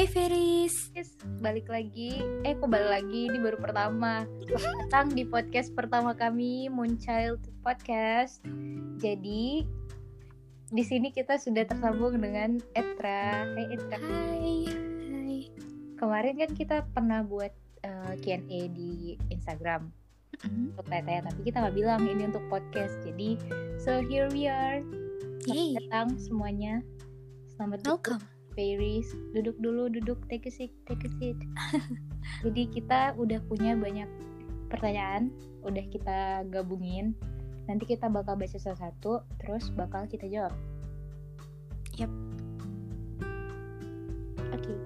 Hey Feris, Yes, balik lagi. Eh, kok balik lagi? Ini baru pertama. Selamat datang di podcast pertama kami, Moonchild Podcast. Jadi, di sini kita sudah tersambung dengan Etra. Hai Etra. hai, hai. Kemarin kan kita pernah buat eh, Q&A di Instagram Mm, untuk tanya tapi kita nggak bilang ini untuk podcast. Jadi, so here we are. Selamat Yay, datang semuanya. Selamat welcome. Fairies, duduk dulu, duduk, take a seat, take a seat. Jadi kita udah punya banyak pertanyaan, udah kita gabungin. Nanti kita bakal baca satu-satu, terus bakal kita jawab. Yap. Oke,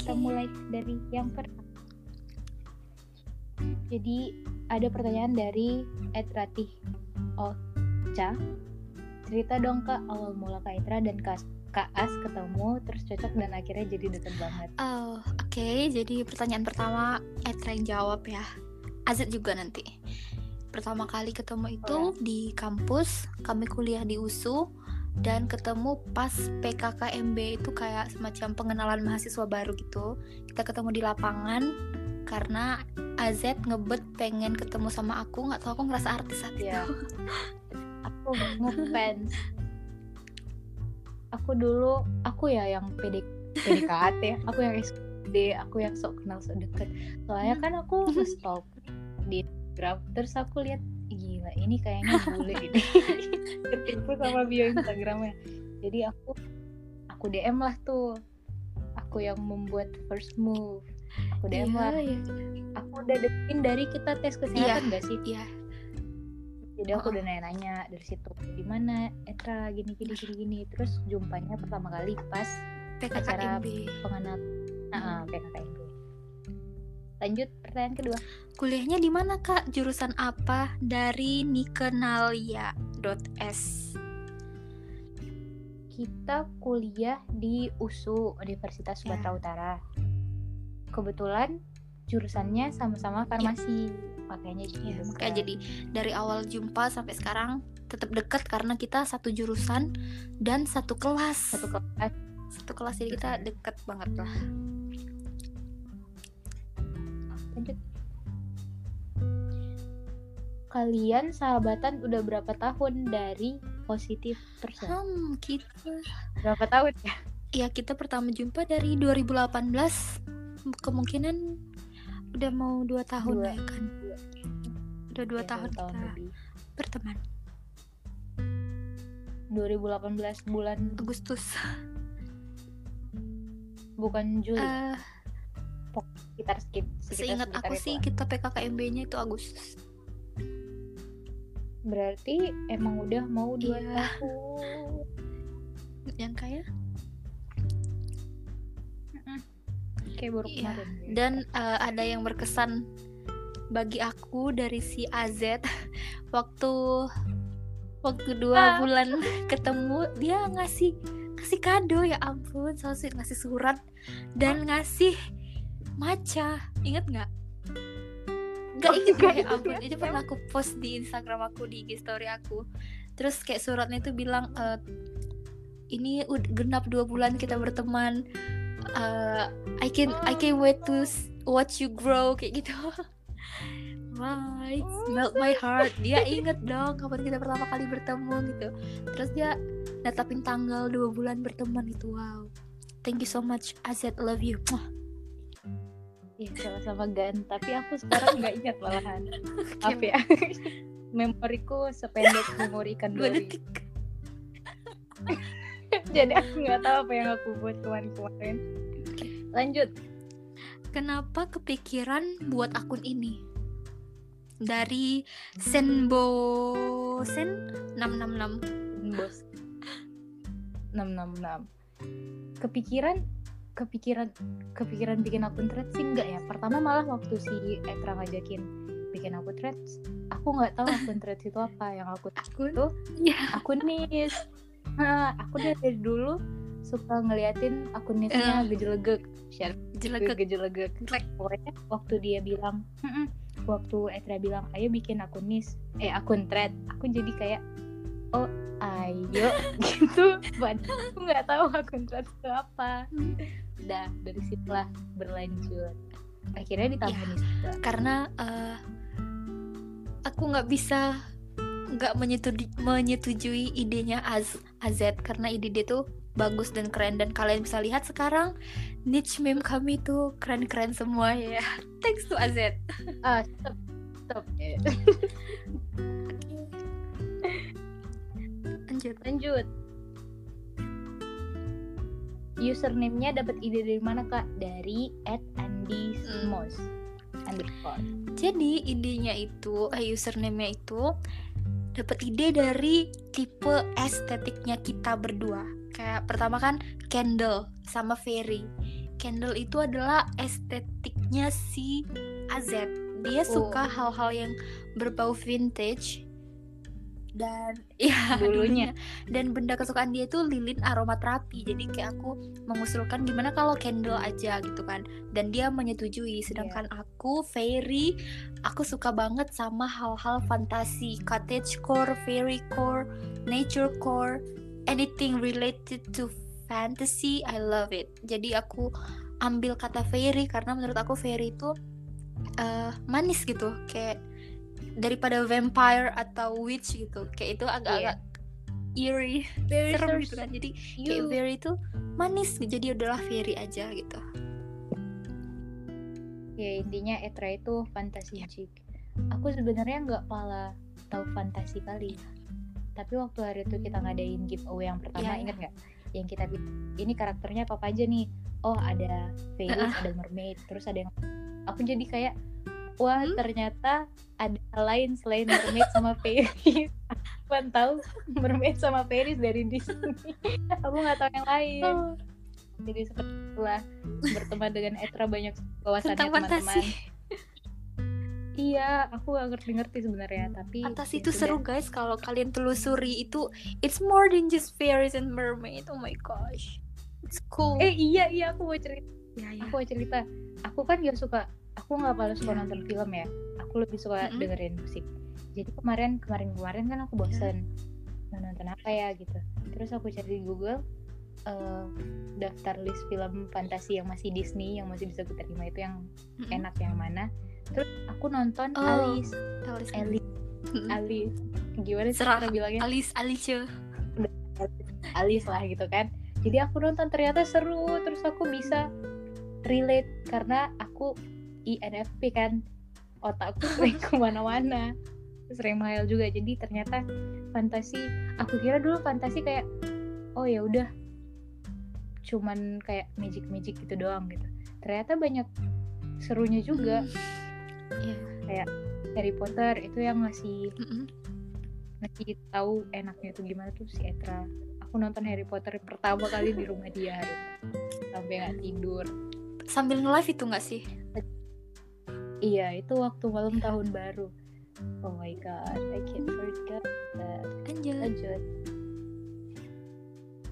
kita Oke. mulai dari yang pertama. Jadi ada pertanyaan dari Ed Ratih Ocha. Cerita dong kak awal mula Kak Etra dan Kak, Kak As ketemu terus cocok dan akhirnya jadi deket banget. Oh, oke. Jadi pertanyaan pertama Etra yang jawab ya. Azet juga nanti. Pertama kali ketemu itu di kampus, kami kuliah di USU dan ketemu pas PKKMB itu kayak semacam pengenalan mahasiswa baru gitu. Kita ketemu di lapangan karena AZ ngebet pengen ketemu sama aku, nggak tahu aku ngerasa artis saat itu. Iya. Aku ngefans. Aku dulu, aku ya yang PD, PDKT, aku yang SD, aku yang sok kenal sok deket. Soalnya kan aku nge-stalk di Instagram, terus aku lihat "Ih, gila ini kayaknya bule ini. Ketipu sama bio Instagramnya. Jadi aku, aku DM lah tuh. Aku yang membuat first move. Aku DM lah. iya. Aku udah deketin dari kita tes kesehatan gak sih? Iya. Jadi aku udah nanya-nanya dari situ di mana Etra? Gini gini gini gini. Terus jumpanya pertama kali pas PKKMB. pengenal nah, PKKMB lanjut pertanyaan kedua. Kuliahnya di mana kak? Jurusan apa? Dari nikenalia.s kita kuliah di USU Universitas Ya. Sumatera Utara. Kebetulan jurusannya sama-sama farmasi makanya jadi Ya, makanya jadi dari awal jumpa sampai sekarang tetap dekat karena kita satu jurusan dan satu kelas. satu kelas. Satu kelas jadi kita dekat banget lah. lanjut. Kalian sahabatan udah berapa tahun dari positif person Hmm, kita berapa tahun ya? Ya kita pertama jumpa dari 2018 kemungkinan udah mau dua tahun Dua. ya kan. Udah dua Ya, tahun, kita lebih. berteman. 2018 bulan Agustus. bukan Juli Eh, sekitar skip sekitar seingat sekitar aku itu sih kita PKKMB-nya itu Agustus. berarti emang udah mau dua Iya. tahun Yang kayak kayak baru Iya, kemarin ya. dan eh, ada yang berkesan bagi aku dari si AZ waktu waktu dua Ah. bulan ketemu dia ngasih ngasih kado ya ampun so sweet ngasih surat dan ngasih maca. Inget nggak? Nggak Oh, inget ya ampun. ya. itu pernah aku post di Instagram aku di IG story aku. Terus kayak suratnya itu bilang eh, ini genap dua bulan kita berteman Eh, I can I can wait to watch you grow kayak gitu it Oh, melt my heart. Dia inget dong kapan kita pertama kali bertemu gitu. Terus dia netapin tanggal dua bulan berteman itu. Wow. Thank you so much. Azet love you. Mwah. Iya, sama-sama gan tapi aku sekarang nggak ingat malahan maaf ya memoriku sependek memori ikan Dua detik. jadi aku nggak tahu apa yang aku buat kemarin-kemarin lanjut Kenapa kepikiran buat akun ini? Dari Senbo Sen 666. bos 666 kepikiran kepikiran kepikiran bikin akun thread sih enggak ya pertama malah waktu si Etra ngajakin bikin akun thread aku nggak tahu akun thread itu apa yang aku Akun? Tuh. Ya. akun nis Nah, aku dari dulu suka ngeliatin akun nisnya Eh. gejelegek share gejelegek Jelek. pokoknya waktu dia bilang "Mm-mm." waktu Etra bilang ayo bikin akun nis. Eh akun thread. Aku jadi kayak oh ayo. Gitu. Padahal aku nggak tahu akun thread itu apa. Dah dari situlah berlanjut. Akhirnya di tahun Ya, karena eh, aku nggak bisa nggak menyetujui, menyetujui idenya Az AZ karena ide dia tuh bagus dan keren. Dan kalian bisa lihat sekarang niche meme kami tuh keren-keren semua ya. Thanks to AZ ah stop stop lanjut. Lanjut. Username-nya dapat ide dari mana kak? Dari at Andi Hmm. Underscore. Jadi idenya itu eh, username-nya itu dapat ide dari tipe estetiknya kita berdua kayak pertama kan Candle sama Ferry Candle itu adalah estetiknya si AZ dia suka Oh. hal-hal yang berbau vintage dan ya Dulunya. dan benda kesukaan dia itu lilin aromaterapi jadi kayak aku mengusulkan gimana kalau candle aja gitu kan. Dan dia menyetujui sedangkan aku fairy aku suka banget sama hal-hal fantasi. Cottage core fairy core nature core anything related to fantasy I love it. Jadi aku ambil kata fairy karena menurut aku fairy itu eh, manis gitu. Kayak daripada vampire atau witch gitu. Kayak itu agak-agak eerie very serem gitu kan. Jadi kayak you fairy itu manis. Jadi udahlah fairy aja gitu. Ya intinya Etra itu fantasi chick aku sebenarnya nggak pala tahu fantasi kali tapi waktu hari itu kita ngadain giveaway yang pertama Iya. inget nggak? Yang kita ini karakternya apa, apa aja nih. Oh ada fairies Ah. ada mermaid terus ada yang aku jadi kayak wah Hmm? ternyata ada lain selain mermaid sama fairies Aku tahu mermaid sama fairies dari Disney aku nggak tahu yang lain. Oh, jadi seperti itulah berteman dengan Etra banyak wawasannya teman-teman Iya, aku gak ngerti-ngerti sebenarnya, tapi fantasi ya itu sudah. seru guys kalau kalian telusuri itu it's more than just fairies and mermaid oh my gosh it's cool Eh iya iya aku mau cerita, ya, ya. aku mau cerita. Aku kan gak suka, aku nggak paling suka Iya. nonton film ya. Aku lebih suka Mm-mm. dengerin musik. Jadi kemarin kemarin kemarin kan aku bosen mau nonton apa ya gitu. Terus aku cari di Google eh, daftar list film fantasi yang masih Disney yang masih bisa kuterima itu yang Mm-mm. enak yang mana. Terus aku nonton Oh. Alice, Alice. Alice. Alice. Gimana sih Serah. cara bilangnya? Alice Alice Alice lah gitu kan. Jadi aku nonton ternyata seru terus aku bisa relate karena aku INFP kan. Otakku sering ke mana-mana. Sering menghayal juga. Jadi ternyata fantasi aku kira dulu fantasi kayak oh ya udah. Cuman kayak magic magic gitu doang gitu. Ternyata banyak serunya juga Iya. Harry Potter itu yang ngasih Mm-mm. ngasih tahu enaknya tuh gimana tuh si Etra aku nonton Harry Potter pertama kali di rumah dia hari itu. sampai nggak tidur. Sambil nge-live itu nggak sih? Iya itu waktu malam tahun baru. Oh my god I can't forget that. Lanjut. Lanjut.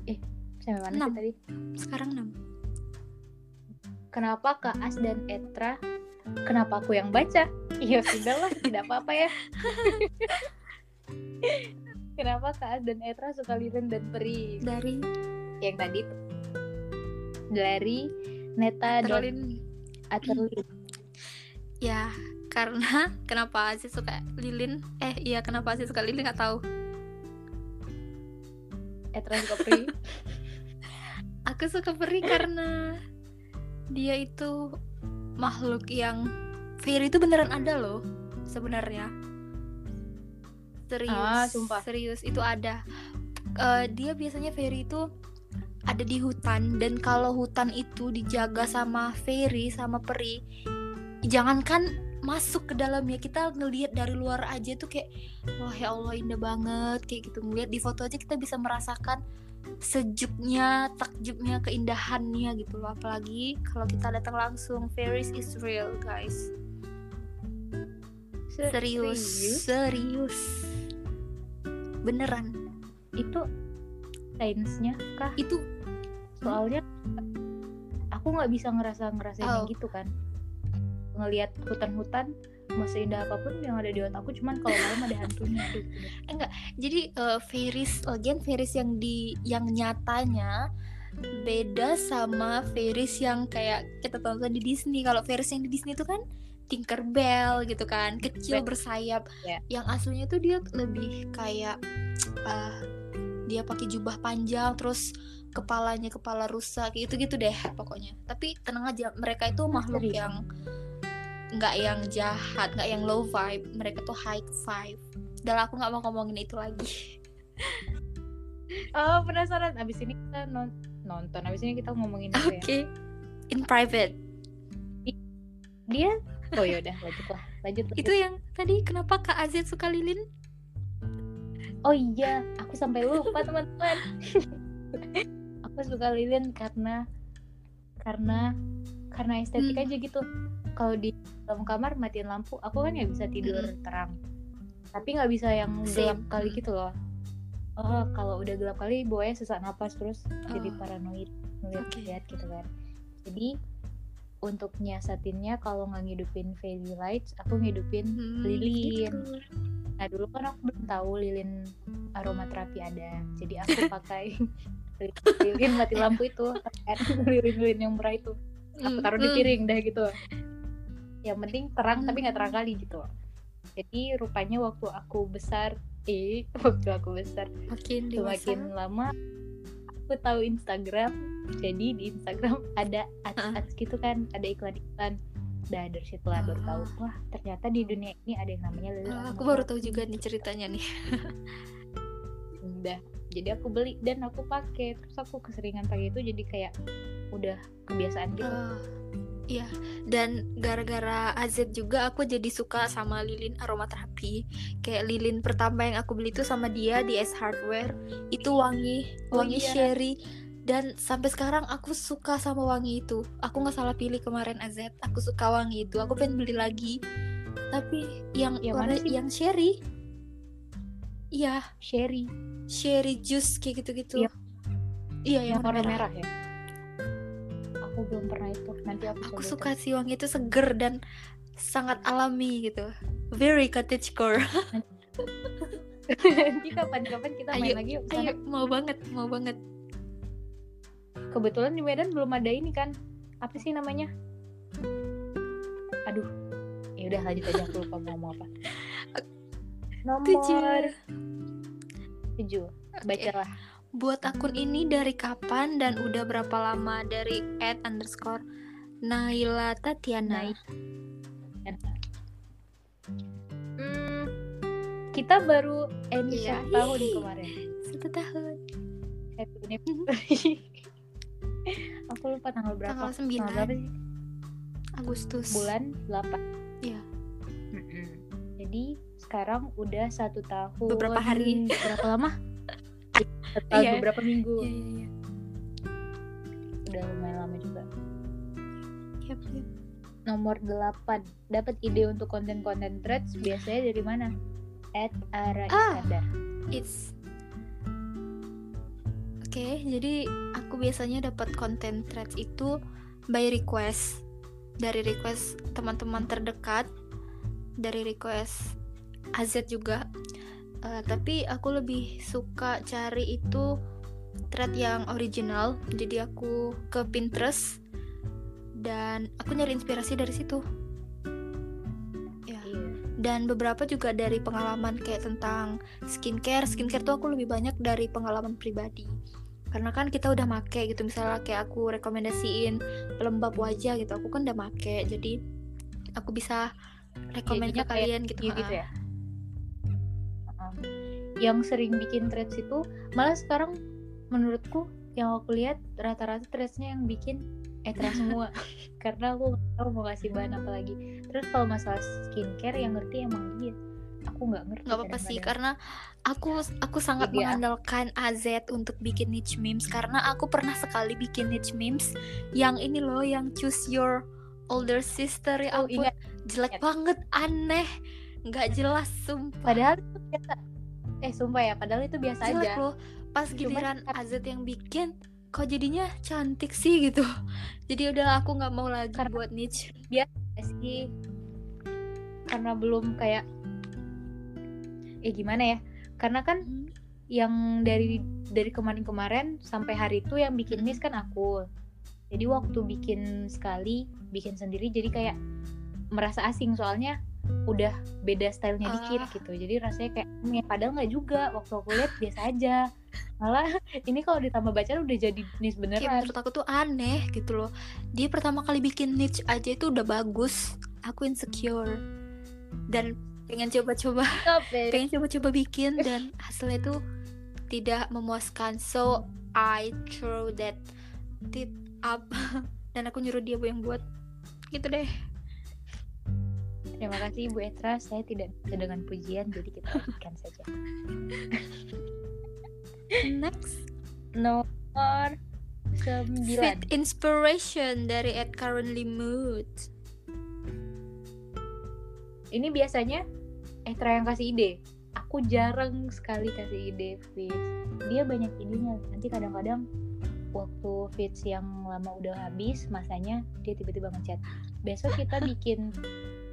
Eh sampai mana sih tadi? Sekarang 6 kenapa Kak As dan Etra kenapa aku yang baca? Iya sudahlah tidak apa-apa ya. Kenapa Kak dan Etra suka Lilin dan Peri? Dari? Yang tadi dari Neta dan Terolin Aterlin. Ya karena kenapa sih suka lilin? Eh iya kenapa sih suka lilin nggak tahu. Etra suka Peri? Aku suka peri karena dia itu makhluk yang fairy itu beneran ada loh sebenarnya. Serius Ah, sumpah. serius itu ada. Eh, dia biasanya fairy itu ada di hutan dan kalau hutan itu dijaga sama fairy sama peri jangankan masuk ke dalamnya. Kita ngelihat dari luar aja tuh kayak wah ya Allah indah banget kayak gitu. Ngelihat di foto aja kita bisa merasakan sejuknya takjubnya keindahannya gitu loh. Apalagi kalau kita datang langsung fairies is real guys. Se- serius? serius. Beneran. Itu sainsnya kah? Itu soalnya aku nggak bisa ngerasa ngerasain Oh. gitu kan. Ngelihat hutan-hutan mau seindah apa pun yang ada di otakku cuman kalau malam ada hantunya Aduh, udah. jadi eh, fairies lagian fairies yang di yang nyatanya beda sama Ferris yang kayak kita tonton di Disney kalau Ferris yang di Disney itu kan Tinkerbell gitu kan kecil bersayap Ya. yang aslinya tuh dia lebih kayak ah, dia pakai jubah panjang terus kepalanya kepala rusa kayak gitu gitu deh pokoknya tapi tenang aja mereka itu makhluk yang nggak yang jahat nggak yang low vibe mereka tuh high vibe dan aku nggak mau ngomongin itu lagi Oh penasaran. Abis ini kita non- nonton. Abis ini kita ngomongin apa oke ya? in private Dia. Oh yaudah lanjut lah. Lanjut. lanjut. itu yang tadi kenapa Kak Azit suka lilin Oh iya, aku sampai lupa teman-teman. aku suka lilin karena karena karena estetik Hmm. aja gitu. Kalau di dalam kamar matiin lampu, aku kan nggak bisa tidur Mm-mm. terang. Tapi nggak bisa yang gelap Same. kali gitu loh. Oh, kalau udah gelap kali bawahnya sesak napas terus jadi Oh. paranoid ngeliat Oke. lihat gitu kan. Jadi untuk nyiasatinnya kalau nggak ngidupin fairy lights, aku ngidupin Hmm, lilin. gitu. Nah dulu kan aku belum tahu lilin aromaterapi ada, jadi aku pakai lilin mati lampu itu, kan lilin-lilin yang murah itu. Aku taruh di Hmm, piring dah gitu. Yang penting terang tapi nggak terang kali gitu. Jadi rupanya waktu aku besar, eh waktu aku besar makin dewasa semakin lama aku tahu Instagram. Jadi di Instagram ada ads-ads gitu kan, ada iklan-iklan. Dah dari situ lah baru tahu, Ah. wah ternyata di dunia ini ada yang namanya lilin. Ah, aku baru tahu juga nih ceritanya nih udah jadi aku beli dan aku pakai terus aku keseringan pakai itu jadi kayak udah kebiasaan gitu Ah, Iya, dan gara-gara AZ juga aku jadi suka sama lilin aromaterapi. Kayak lilin pertama yang aku beli itu sama dia di S Hardware. Itu wangi, Oh, wangi iya. sherry. Dan sampai sekarang aku suka sama wangi itu. Aku nggak salah pilih kemarin AZ. Aku suka wangi itu. Aku pengen beli lagi. Tapi yang Yang warna mana sih? yang sherry. Iya, sherry sherry juice kayak gitu-gitu. Iya. Iya, yang, yang warna merah. merah ya aku belum pernah itu nanti aku, Aku coba suka sih wangi itu seger dan sangat alami gitu. Very cottagecore. itu. nanti kapan-kapan kita main Ayo, lagi yuk. Ayo, mau banget, mau banget. kebetulan di Medan belum ada ini kan apa sih namanya aduh ya udah lanjut aja aku lupa mau ngomong apa nomor Tujuh. tujuh bacalah Buat akun ini dari kapan dan udah berapa lama dari at underscore Naila Tatiana. Naik. Hmm, kita baru ini Iya. tahun kemarin Satu tahun. happy anniversary aku lupa tanggal berapa Tanggal sembilan. berapa sih Agustus. bulan 8 Iya. Jadi sekarang udah satu tahun Beberapa hari. berapa lama Tahun, Iya. beberapa minggu Iya, iya, iya. udah lumayan lama juga Yap, yap. nomor 8 dapat ide untuk konten-konten threads biasanya dari mana at Ara Ah. Iskandar It's Oke, jadi aku biasanya dapat konten threads itu by request dari request teman-teman terdekat, dari request AZ juga. Eh, tapi aku lebih suka cari itu thread yang original. Jadi aku ke Pinterest dan aku nyari inspirasi dari situ. Ya. Iya. Dan beberapa juga dari pengalaman kayak tentang skincare. Skincare tuh aku lebih banyak dari pengalaman pribadi. Karena kan kita udah make gitu misalnya kayak aku rekomendasiin pelembab wajah gitu aku kan udah make. Jadi aku bisa rekomend ke Jadinya kayak kalian gitu, Iya gitu ya yang sering bikin threads itu malah sekarang menurutku yang aku lihat rata-rata threadsnya yang bikin Etra semua. Karena aku nggak tahu mau kasih bahan apa lagi. Terus kalau masalah skincare yang ngerti emang dia aku nggak ngerti nggak apa-apa sih karena aku aku sangat Jadi, ah. mengandalkan AZ untuk bikin niche memes. Karena aku pernah sekali bikin niche memes yang ini loh yang choose your older sister ya Oh, ampun. ingat. jelek ingat. banget aneh. Nggak jelas sumpah. Padahal eh sumpah ya padahal itu biasa jelek aja. loh. Pas Cuman giliran AZ yang bikin kok jadinya cantik sih gitu. Jadi udah aku nggak mau lagi Karena- buat niche. Ya sih? Karena belum kayak eh gimana ya? Karena kan Hmm. yang dari dari kemarin-kemarin sampai hari itu yang bikin nis kan aku. Jadi waktu bikin sekali bikin sendiri jadi kayak merasa asing. Soalnya udah beda stylenya Ah. dikit gitu. Jadi rasanya kayak "Hmm, ya padahal nggak juga waktu aku lihat biasa aja. Malah ini kalau ditambah bacaan udah jadi Kayak beneran. menurut aku tuh aneh gitu loh. Dia pertama kali bikin niche aja itu udah bagus. Aku insecure. Dan pengen coba-coba pengen coba-coba bikin dan hasilnya tuh tidak memuaskan. So I throw that tit up. Dan aku nyuruh dia yang buat gitu deh terima kasih Bu Etra. Saya tidak bisa dengan pujian jadi kita lanjutkan saja. Next. Nomor fit sembilan inspiration dari at currently mood. Ini biasanya Etra yang kasih ide. Aku jarang sekali kasih ide Fitz dia banyak idenya. Nanti kadang-kadang waktu Fitz yang lama udah habis masanya dia tiba-tiba ngechat besok kita bikin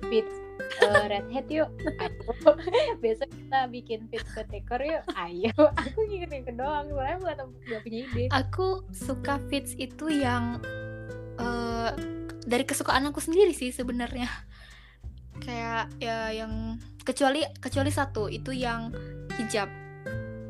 Fitz uh, red hat yuk. Ayo. Besok kita bikin Fitz ke tekor yuk. Ayo. Aku ngikutin doang. Soalnya bukan gak punya ide. Aku suka fits itu yang eh, dari kesukaan aku sendiri sih sebenarnya. Kayak ya yang kecuali kecuali satu itu yang hijab.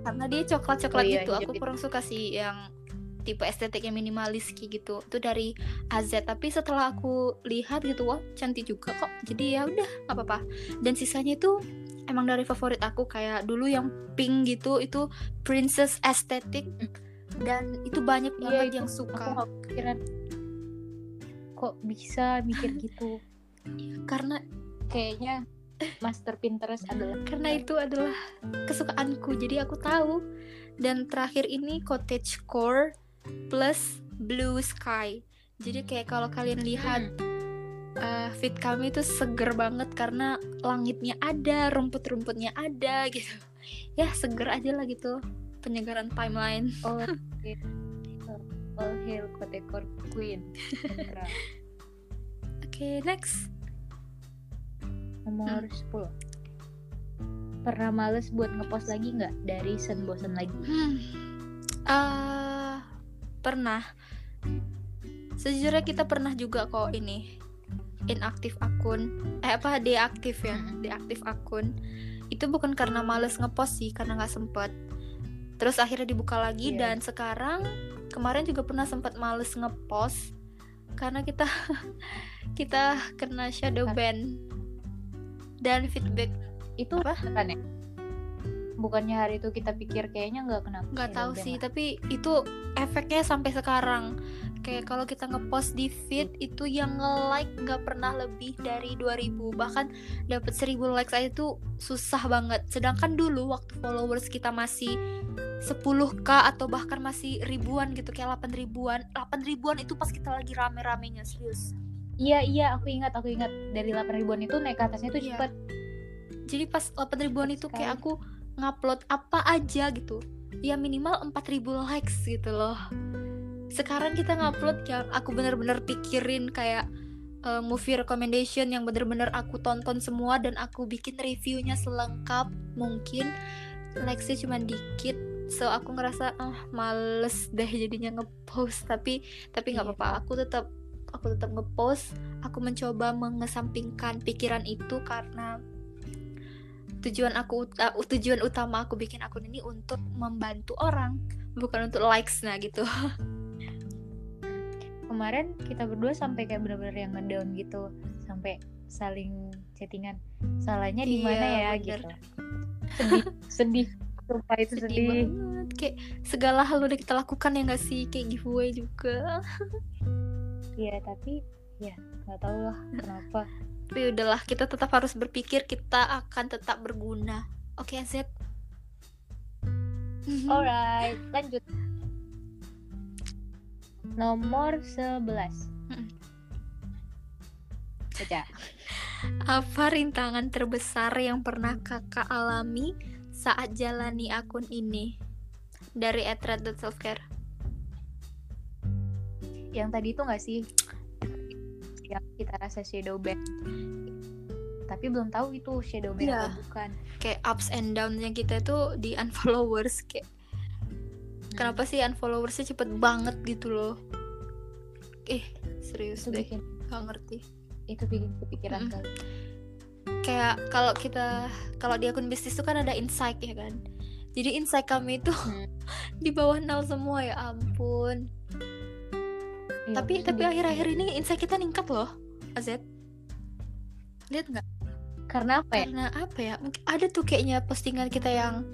Karena dia coklat coklat Oh iya, gitu. Aku itu. kurang suka sih yang tipe estetiknya minimalis kayak gitu itu dari AZ tapi setelah aku lihat gitu wah cantik juga kok. Jadi ya udah nggak apa-apa. Dan sisanya itu emang dari favorit aku kayak dulu yang pink gitu itu princess aesthetic. Dan itu banyak Iya, banget itu yang aku suka. gak kepikiran. Kok bisa mikir gitu? karena kayaknya master Pinterest adalah karena itu adalah kesukaanku. Jadi aku tahu. Dan terakhir ini cottage core plus blue sky. Jadi kayak kalau kalian lihat uh, fit kami itu seger banget karena langitnya ada rumput-rumputnya ada gitu. Ya seger aja lah gitu penyegaran timeline. Oh oke. all hail Kotekor Queen. Oke next. Nomor 10 pernah males buat ngepost lagi nggak? Dari sen bosen lagi. Hmm. Eh, pernah. Sejujurnya kita pernah juga kok ini inaktif akun. Eh apa deaktif ya? Mm-mm. Deaktif akun. Itu bukan karena males ngepost sih, karena nggak sempet. Terus akhirnya dibuka lagi Iya. dan sekarang kemarin juga pernah sempat males ngepost karena kita kita kena shadow ban dan feedback itu Apa? kan ya bukannya hari itu kita pikir kayaknya nggak kenapa nggak tahu sih tapi itu efeknya sampai sekarang. Kayak kalau kita ngepost di feed itu yang nge-like nggak pernah lebih dari 2000 bahkan dapat 1000 likes aja itu susah banget. Sedangkan dulu waktu followers kita masih 10k atau bahkan masih ribuan gitu kayak 8 ribuan. 8 ribuan itu pas kita lagi rame-ramenya serius. Iya iya aku ingat aku ingat. Dari 8 ribuan itu naik ke atasnya tuh Iya. cepet. Jadi pas 8 ribuan Cepet itu kayak aku ngupload apa aja gitu. Ya minimal 4000 likes gitu loh. Sekarang kita ngupload yang aku bener-bener pikirin kayak uh, movie recommendation yang bener-bener aku tonton semua dan aku bikin reviewnya selengkap mungkin. Likesnya cuma dikit so aku ngerasa ah males deh jadinya ngepost. Tapi tapi nggak Iya. apa-apa aku tetap aku tetap ngepost. Aku mencoba mengesampingkan pikiran itu karena tujuan aku uh, tujuan utama aku bikin akun ini untuk membantu orang bukan untuk likes nah gitu. Kemarin kita berdua sampai kayak bener-bener yang ngedown gitu sampai saling chattingan. Salahnya di Iya, mana ya bener. gitu. Sedih sedih. Sumpah itu sedih sedih, banget. Kayak segala hal udah kita lakukan ya nggak sih? Kayak giveaway juga. Iya tapi ya nggak tahu lah kenapa tapi udahlah kita tetap harus berpikir kita akan tetap berguna. Oke Z alright lanjut. Nomor 11 Mm-mm. baca. Apa rintangan terbesar yang pernah kakak alami saat jalani akun ini? Dari @red.selfcare yang tadi itu nggak sih yang kita rasa shadow ban tapi belum tahu itu shadow ban Iya. atau bukan. Kayak ups and downs yang kita itu di unfollowers kayak kenapa sih unfollowersnya cepet banget gitu loh? Eh serius itu deh. bikin gak ngerti. Itu bikin kepikiran Mm-mm. kali. Kayak kalau kita kalau di akun bisnis itu kan ada insight ya kan? Jadi insight kami itu Hmm. di bawah nol semua ya ampun Iya, tapi aku tapi sedih. akhir-akhir ini insight kita ningkat loh Az lihat nggak karena apa ya karena apa ya mungkin ada tuh kayaknya postingan kita yang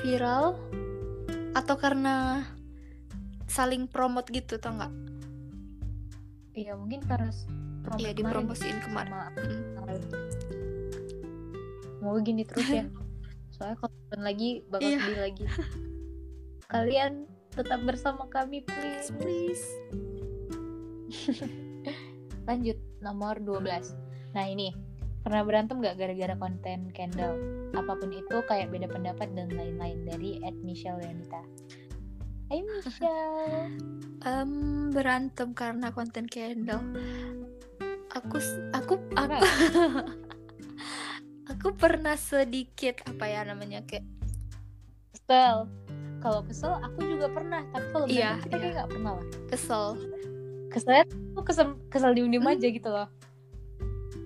viral atau karena saling promote gitu tau nggak iya mungkin karena s- promo Iya, kemarin dipromosiin kemarin. sama Mm. mau gini terus ya soalnya kalau lagi bakal Iya. sedih lagi kalian tetap bersama kami please. Please. Lanjut nomor 12 nah ini. Pernah berantem gak gara-gara konten candle apa pun itu kayak beda pendapat dan lain-lain dari Ed Michelle Yanita Hai Michelle. Em, berantem karena konten candle aku aku aku aku pernah sedikit apa ya namanya kayak kesel kalau kesel aku juga pernah. Tapi kalau Iya, kita iya. kayak gak pernah lah. Kesel. Keselnya tuh kesel kesel diem diem Hmm. aja gitu loh.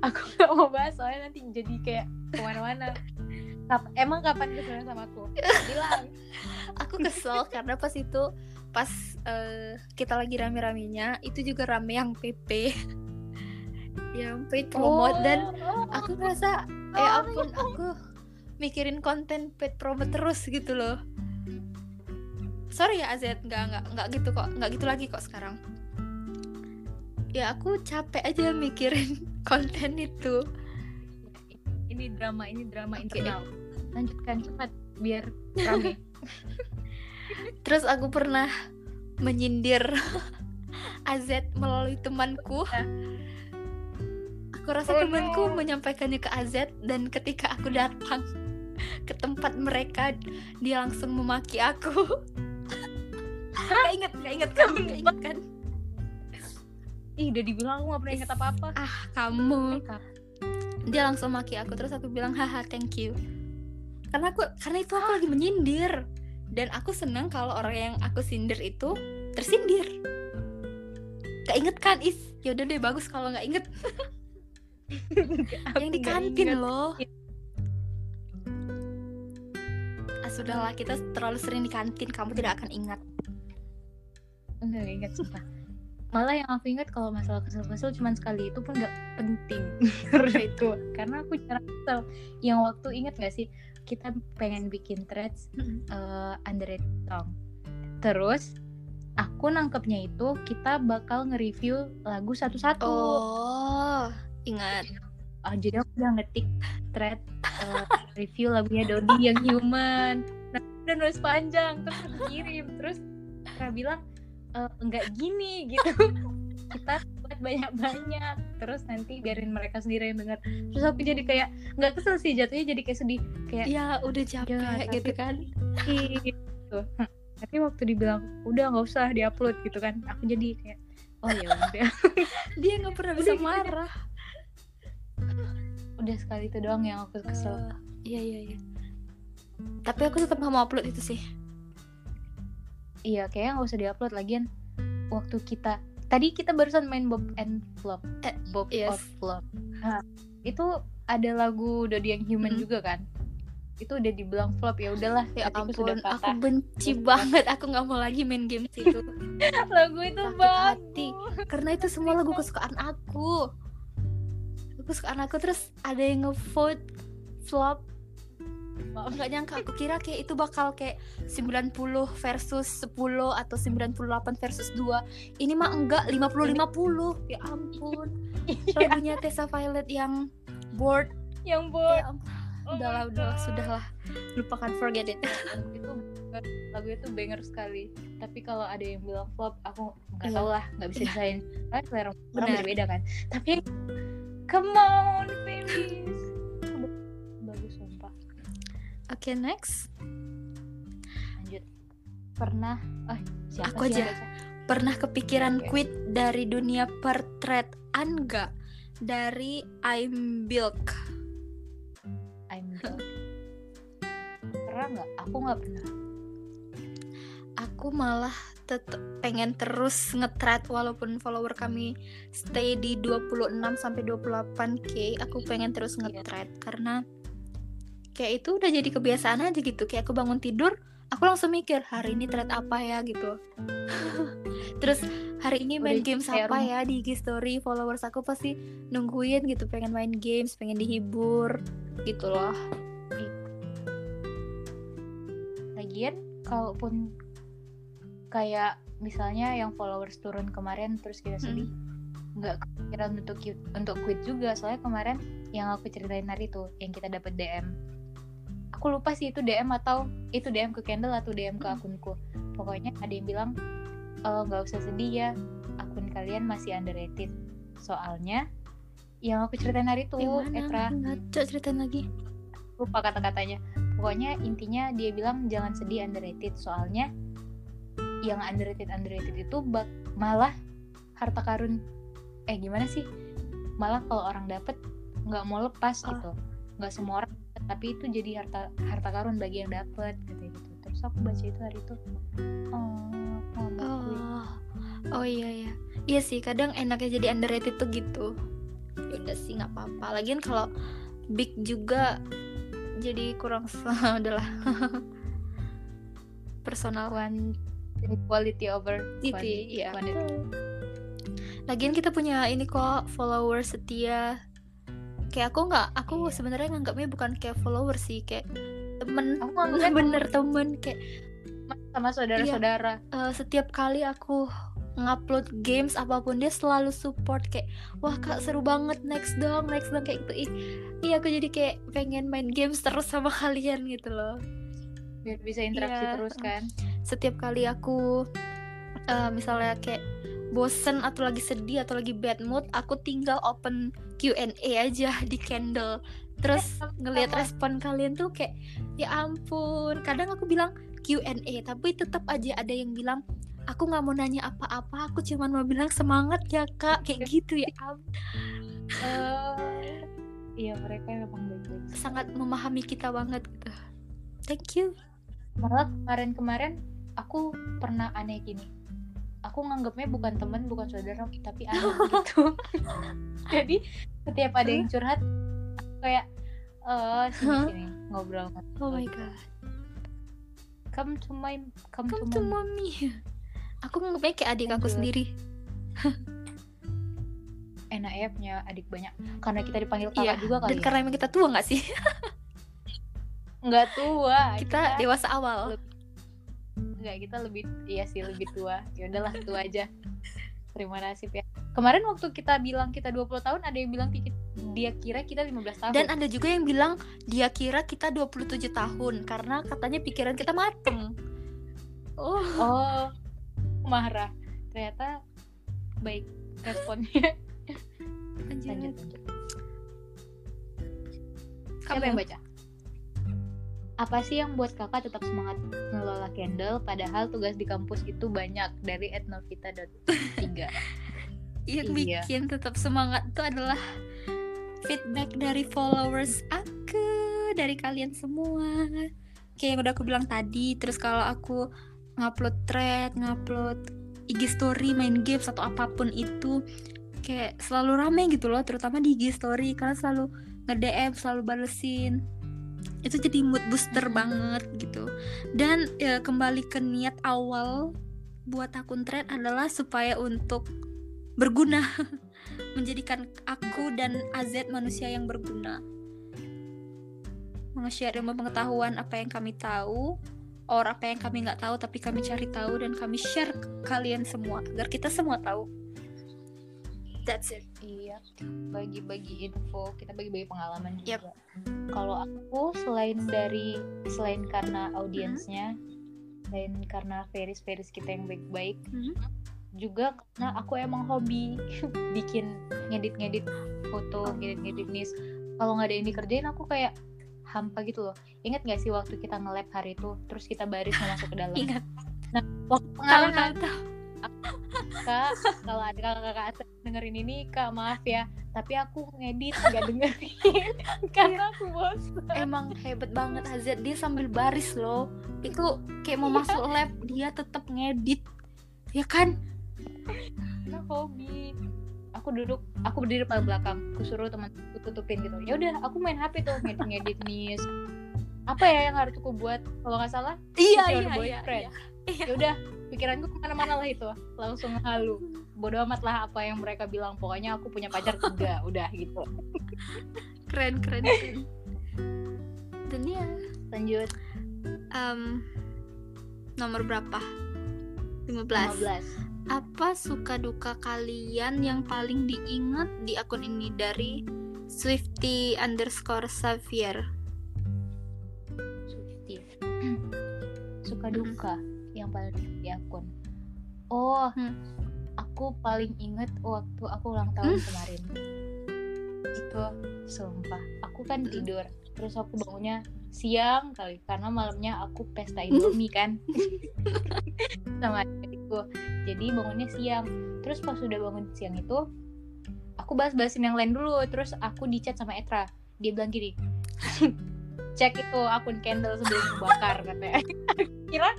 Aku gak mau bahas soalnya nanti jadi kayak ke mana-mana. Kap- emang kapan keselnya sama aku? Bilang. Aku kesel karena pas itu pas eh, kita lagi rame-ramenya itu juga rame yang PP yang paid promote dan Oh, aku ngerasa eh ampun aku mikirin konten paid promote terus gitu loh sorry ya Azet. Nggak nggak nggak gitu kok. Nggak gitu lagi kok sekarang. Ya aku capek aja mikirin konten itu. Ini drama ini drama Oke. internal. Lanjutkan cepat biar rame. Terus aku pernah menyindir AZ melalui temanku. Aku rasa Oh, temanku no. menyampaikannya ke AZ dan ketika aku datang ke tempat mereka dia langsung memaki aku gak inget gak inget kamu gak inget kan? Ih udah dibilang aku gak pernah ingat apa-apa. Ah kamu. Dia langsung maki aku terus aku bilang haha thank you. Karena aku karena itu aku lagi menyindir. Dan aku senang kalau orang yang aku sindir itu tersindir. Gak inget kan? Is yaudah deh bagus kalau nggak inget yang di kantin loh. Ah sudahlah kita terlalu sering di kantin kamu tidak akan ingat Enggak nggak ingat sumpah. Malah yang aku ingat kalau masalah kesel-kesel cuma sekali itu pun nggak penting. Karena itu karena aku jarang kesel. Yang waktu ingat gak sih kita pengen bikin threads uh, underrated song terus aku nangkepnya itu kita bakal nge-review lagu satu-satu. Oh ingat. Ah, jadi aku udah ngetik thread uh, review lagunya Dodi yang human. Nah, udah nulis panjang terus aku kirim. Terus Kira bilang "Eh, enggak gini gitu. Kita buat banyak-banyak terus nanti biarin mereka sendiri yang dengar terus aku jadi kayak nggak kesel sih jatuhnya jadi kayak sedih kayak ya udah capek tapi- gitu kan. "Ih," gitu. Tapi waktu dibilang udah nggak usah diupload gitu kan aku jadi kayak oh ya udah. Dia nggak pernah bisa Udah marah. Udah sekali itu doang yang aku kesel. Iya iya iya. Tapi aku tetap nggak mau upload itu sih Iya, kayaknya nggak usah diupload lagian waktu kita tadi kita barusan main Bob and Flop, Eh, Bob yes. of Flop. Nah, itu ada lagu Dodi yang Human Mm-mm. juga kan? Itu udah dibilang flop ya udahlah. ya ampun sudah aku benci banget aku nggak mau lagi main games itu lagu itu Sakit hati. karena itu semua lagu kesukaan aku lagu kesukaan aku terus ada yang ngevote flop nggak nyangka. Aku kira kayak itu bakal kayak 90 versus 10 atau 98 versus 2 ini mah enggak 50 50 ya ampun. Lagunya Tessa Violet yang board yang ya buat ampun. Udahlah udahlah sudahlah. Lupakan forget it. Lagu itu lagu itu banger sekali. Tapi kalau ada yang bilang flop, aku nggak Iya. tahu lah, nggak bisa Iya. disain. Kan selera orang beda kan. Tapi come on, babies. Oke next lanjut pernah ah siapa Aku aja. baca? pernah kepikiran Oke. quit dari dunia pertretan enggak dari I'm Bilk. I'm Bilk. pernah nggak aku nggak pernah aku malah tetap pengen terus nge-thread walaupun follower kami stay di 26 sampai 28k aku pengen terus nge-thread karena kayak itu udah jadi kebiasaan aja gitu. Kayak aku bangun tidur aku langsung mikir hari ini thread apa ya? gitu. Terus hari ini main Udah games kayak apa ya di IG story? Followers aku pasti nungguin gitu pengen main games pengen dihibur gitu loh. Lagian kalaupun kayak misalnya yang followers turun kemarin terus kita sedih nggak kepikiran untuk untuk quit juga. Soalnya kemarin yang aku ceritain hari itu yang kita dapat DM aku lupa sih itu DM atau itu DM ke Kendall atau DM ke Hmm. akunku. Pokoknya ada yang bilang "Eh, nggak usah sedih ya akun kalian masih underrated. Soalnya yang aku ceritain hari itu Etra. Nggak, coba ceritain lagi. Lupa kata-katanya. Pokoknya intinya dia bilang jangan sedih underrated. Soalnya yang underrated underrated itu bak malah harta karun. Eh gimana sih? Malah kalau orang dapet nggak mau lepas Oh. gitu. Nggak semua orang tapi itu jadi harta harta karun bagi yang dapet gitu gitu terus aku baca itu hari itu oh quit. Oh, oh iya ya. Iya sih, kadang enaknya jadi underrated tuh gitu. Ya udah sih nggak apa-apa. Lagian kalau big juga jadi kurang adalah personal Quan- quality over Quantity, quantity, iya. quantity. Lagian kita punya ini kok follower setia. Kayak aku nggak, aku Iya. sebenarnya nganggapnya bukan kayak follower sih, kayak temen. Aku nganggapnya bener temen kayak sama saudara-saudara eh, setiap kali aku ngupload games apa pun dia selalu support kayak wah kak seru banget next dong next dong kayak gitu ih iya aku jadi kayak pengen main games terus sama kalian gitu loh biar bisa interaksi Iya. terus kan setiap kali aku eh, misalnya kayak bosen atau lagi sedih atau lagi bad mood aku tinggal open Q&A aja di Candle terus ngelihat respon kalian tuh kayak ya ampun. Kadang aku bilang Q&A tapi tetap aja ada yang bilang aku nggak mau nanya apa-apa aku cuma mau bilang semangat ya kak. Kayak gitu ya am- Eh, iya mereka memang baik-baik sangat memahami kita banget gitu. Thank you. Malah kemarin-kemarin aku pernah aneh gini aku nganggapnya bukan teman bukan saudara tapi aneh gitu. Jadi setiap ada yang curhat kayak eh sini Hah? sini ngobrol. Oh my god. Come to my come, come to to my mommy. Aku nganggapnya kayak adik aku Lanjut. sendiri. Enak ya punya adik banyak. Karena kita dipanggil kakak iya juga kali dan ya. karena emang kita tua nggak sih? Nggak tua kita dewasa awal Enggak, kita lebih iya sih lebih tua. Ya udahlah tua aja. Terima kasih ya. Kemarin waktu kita bilang kita 20 tahun ada yang bilang dia kira kita 15 tahun. dan ada juga yang bilang dia kira kita 27 tahun karena katanya pikiran kita mateng oh oh marah. Ternyata baik responnya. lanjut. Kamu. Siapa yang baca? Apa sih yang buat kakak tetap semangat ngelola candle padahal tugas di kampus itu banyak dari etnovita.3 yang Iya. bikin tetap semangat itu adalah feedback dari followers aku dari kalian semua. Kayak yang udah aku bilang tadi terus kalau aku ngupload thread ngupload IG story main games atau apa pun itu kayak selalu rame gitu loh terutama di IG story. Karena selalu nge-DM selalu balesin itu jadi mood booster banget gitu. Dan ya, kembali ke niat awal buat akun thread adalah supaya untuk berguna menjadikan aku dan AZ manusia yang berguna. Nge-share ilmu pengetahuan apa yang kami tahu or apa yang kami nggak tahu tapi kami cari tahu dan kami share ke kalian semua agar kita semua tahu that's it Iya, bagi-bagi info, kita bagi-bagi pengalaman Yap. juga. Kalau aku selain dari selain karena audiensnya, selain karena Feris-Feris kita yang baik-baik, Mhm. juga karena aku emang hobi bikin ngedit-ngedit foto, ngedit-ngedit nis. Kalau nggak ada yang dikerjain, aku kayak hampa gitu loh. Ingat gak sih waktu kita nge-lab hari itu, terus kita baris masuk ke dalam? ingat Waktu tahu pengalaman tahu tahu kak kalau ada kakak-kakak dengerin ini kak maaf ya. Tapi aku ngedit nggak dengerin. Karena aku bosan. Emang hebat banget Hazet dia sambil baris loh. Itu kayak mau masuk lab dia tetap ngedit. Ya kan? Karena hobi. Aku duduk aku berdiri paling belakang. Aku suruh teman tutupin gitu. Ya udah aku main hp tuh ngedit ngedit nih apa ya yang harus aku buat? Kalau nggak salah iya iya iya, Boyfriend. iya. ya udah pikiranku ke mana-mana lah itu. Langsung halu. Bodoh amat lah apa yang mereka bilang. Pokoknya aku punya pacar tiga udah gitu. Keren keren keren. Dan ya. Lanjut. Em, nomor berapa? 15. 15 apa suka duka kalian yang paling diingat di akun ini dari Swifty underscore Xavier suka duka yang paling di akun. Oh Hmm. aku paling inget waktu aku ulang tahun kemarin. Itu sumpah aku kan Hmm. tidur terus aku bangunnya siang kali karena malamnya aku pesta indomie kan sama adikku. Jadi bangunnya siang terus pas sudah bangun siang itu aku bahas-bahasin yang lain dulu terus aku dicat sama Etra. Dia bilang gini cek itu akun candle sebelum dibakar katanya kira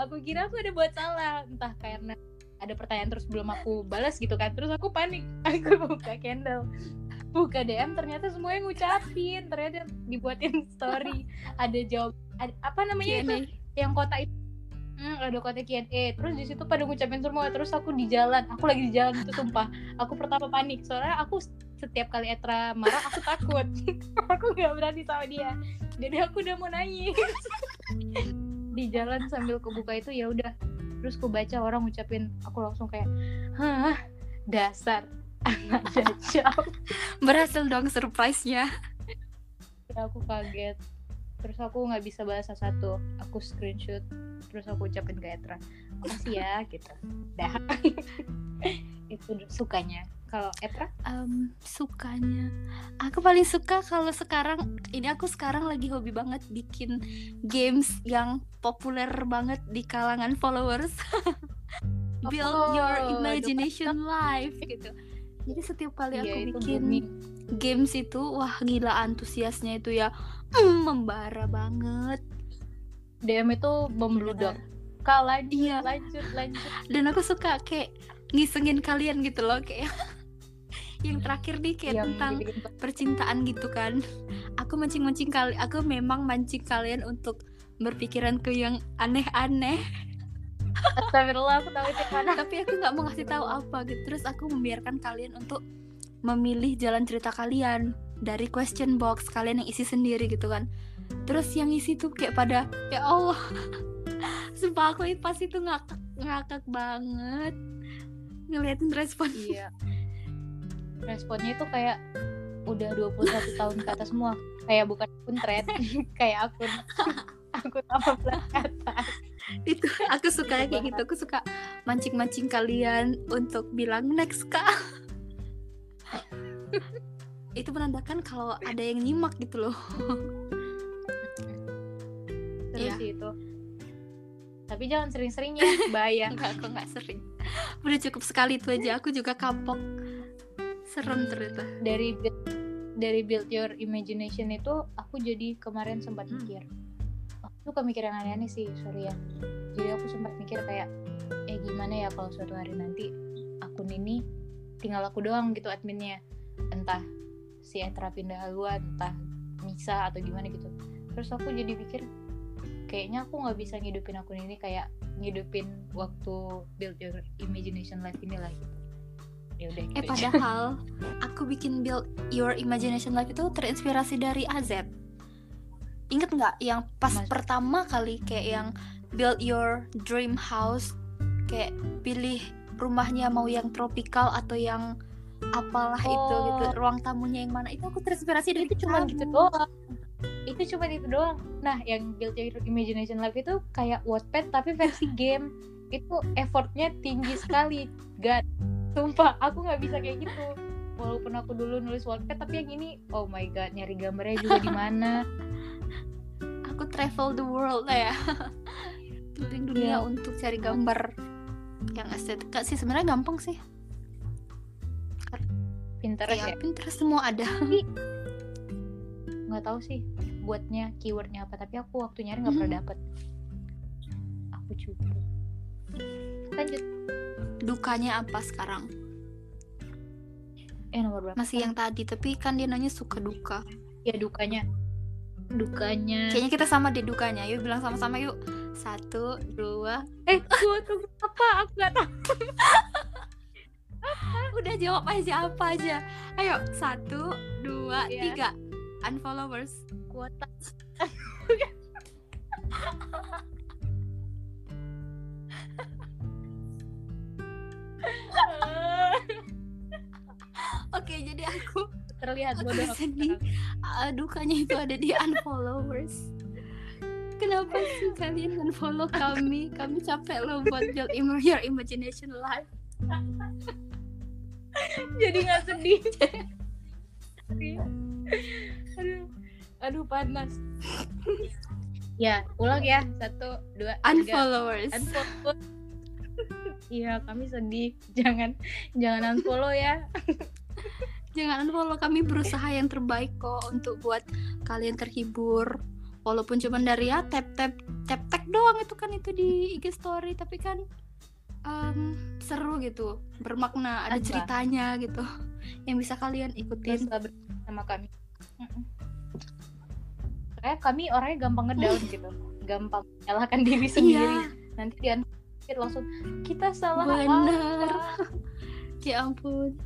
aku kira aku ada buat salah. Entah karena ada pertanyaan terus belum aku balas gitu kan. Terus aku panik aku buka candle. Buka DM ternyata semuanya ngucapin. Ternyata dibuatin story. Ada jawab ada, apa namanya itu? Q&A. yang kota itu. Hmm, ada kota Q&A terus di situ pada ngucapin semua. Terus aku di jalan. Aku lagi di jalan itu sumpah. Aku pertama panik. Soalnya aku setiap kali Etra marah aku takut. Aku nggak berani sama dia. Jadi aku udah mau nangis di jalan sambil kebuka itu ya udah. Terus ku baca orang ngucapin aku langsung kayak hah dasar anak dajjal berhasil dong surprise-nya. Ya, aku kaget terus aku nggak bisa balas satu. Aku screenshot terus aku ucapin ke Etra. Makasih ya gitu. Dah. Itu sukanya. Kalau Etra? Em, sukanya. Aku paling suka kalau sekarang ini aku sekarang lagi hobi banget bikin games yang populer banget di kalangan followers. Build Oh, your imagination life gitu. Jadi setiap kali aku Iya, itu bikin booming. games itu wah gila antusiasnya itu ya membara banget. DM itu membludak kak lanjut Iya. lanjut lanjut. Dan aku suka kayak ngisengin kalian gitu loh kayak yang terakhir nih kayak yang tentang dibikin percintaan gitu kan. Aku mancing-mancing kali aku memang mancing kalian untuk berpikiran ke yang aneh-aneh. Astagfirullah aku tahu itu mana tapi aku nggak mau ngasih tahu apa gitu. Terus aku membiarkan kalian untuk memilih jalan cerita kalian dari question box kalian yang isi sendiri gitu kan. Terus yang isi tuh kayak pada ya Allah sumpah aku pas itu ngakak ngakak banget. Ngeliatin respon. Iya. Responnya itu kayak udah 21 tahun ke atas semua. Kayak bukan akun thread kayak akun akun 18 ke atas. Itu aku suka kayak gitu. aku suka mancing-mancing kalian untuk bilang next kak itu menandakan kalau ada yang nyimak gitu loh. Terus Iya. sih itu. Tapi jangan sering-sering ya bahaya. Enggak aku nggak sering. Udah cukup sekali itu aja aku juga kapok. Serem ternyata. Dari build, dari build your imagination itu aku jadi kemarin sempat Hmm. mikir. Aku suka mikir yang aneh-aneh sih sorry ya. Jadi aku sempat mikir kayak eh gimana ya kalau suatu hari nanti akun ini tinggal aku doang gitu adminnya. Entah si Etra pindah haluan entah Nisa atau gimana gitu. Terus aku jadi pikir kayaknya aku nggak bisa ngidupin akun ini kayak ngidupin waktu build your imagination life ini lah gitu. Ya udah gitu eh padahal aku bikin build your imagination life itu terinspirasi dari AZ inget nggak yang pas Mas- pertama kali kayak yang build your dream house kayak pilih rumahnya mau yang tropical atau yang apalah itu Oh. gitu ruang tamunya yang mana itu aku terinspirasi dari itu cuma gitu doang. Itu cuma itu doang. Nah yang build your imagination life itu kayak Wattpad tapi versi game. Itu effortnya tinggi sekali. God sumpah aku nggak bisa kayak gitu. Walaupun aku dulu nulis Wattpad tapi yang ini oh my god nyari gambarnya juga di mana? Aku travel the world lah ya keliling dunia Iya. untuk cari gambar yang estetika sih sebenarnya gampang sih Pinterest ya ya? Pinterest semua ada. Nggak tahu sih buatnya keywordnya apa tapi aku waktu nyari nggak pernah dapet. Aku cupu. Lanjut. Dukanya apa sekarang? Eh nomor berapa masih yang tadi tapi kan dia nanya suka duka. Ya dukanya. Dukanya. Kayaknya kita sama deh dukanya. Yuk bilang sama-sama yuk. Satu dua eh gua tuh apa aku nggak tahu udah jawab aja apa aja? Ayo satu dua Iya. tiga. Unfollowers. Kuota. Oke jadi aku terlihat bodoh aku sedih. uh, dukanya itu ada di unfollowers. Kenapa sih kalian unfollow kami? Kami capek loh buat build your imagination life jadi nggak sedih. Aduh. Aduh panas. Ya ulang ya. Satu dua unfollowers. Unfollow iya kami sedih. Jangan jangan unfollow ya. Jangan unfollow. Kami berusaha yang terbaik kok untuk buat kalian terhibur. Walaupun cuma dari ya tap tap tap tag doang itu kan itu di IG story. Tapi kan em, seru gitu bermakna ada Apa? ceritanya gitu. Yang bisa kalian ikutin. Sama kami. Kayak kami orangnya gampang ngedown gitu. Gampang menyalahkan diri sendiri. Iya nanti dia langsung kita salah Bener. apa?" ya ampun.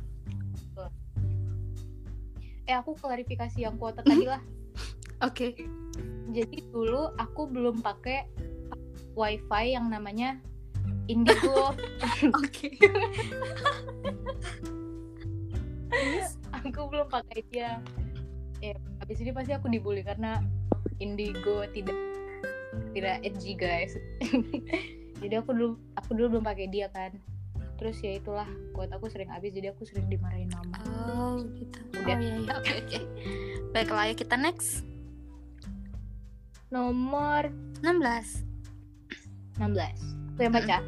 Eh aku klarifikasi yang kuota tadi lah. Oke. Jadi dulu aku belum pakai wifi yang namanya Indigo oke. Aku belum pakai dia. Eh habis ini pasti aku dibully karena Indigo tidak tidak edgy guys. Jadi aku dulu aku dulu belum pakai dia kan. Terus ya itulah kuota aku sering habis jadi aku sering dimarahin mama. Oh gitu. Udah. oh iya iya. Oke oke. Baiklah ya kita next. Nomor 16 16 aku yang baca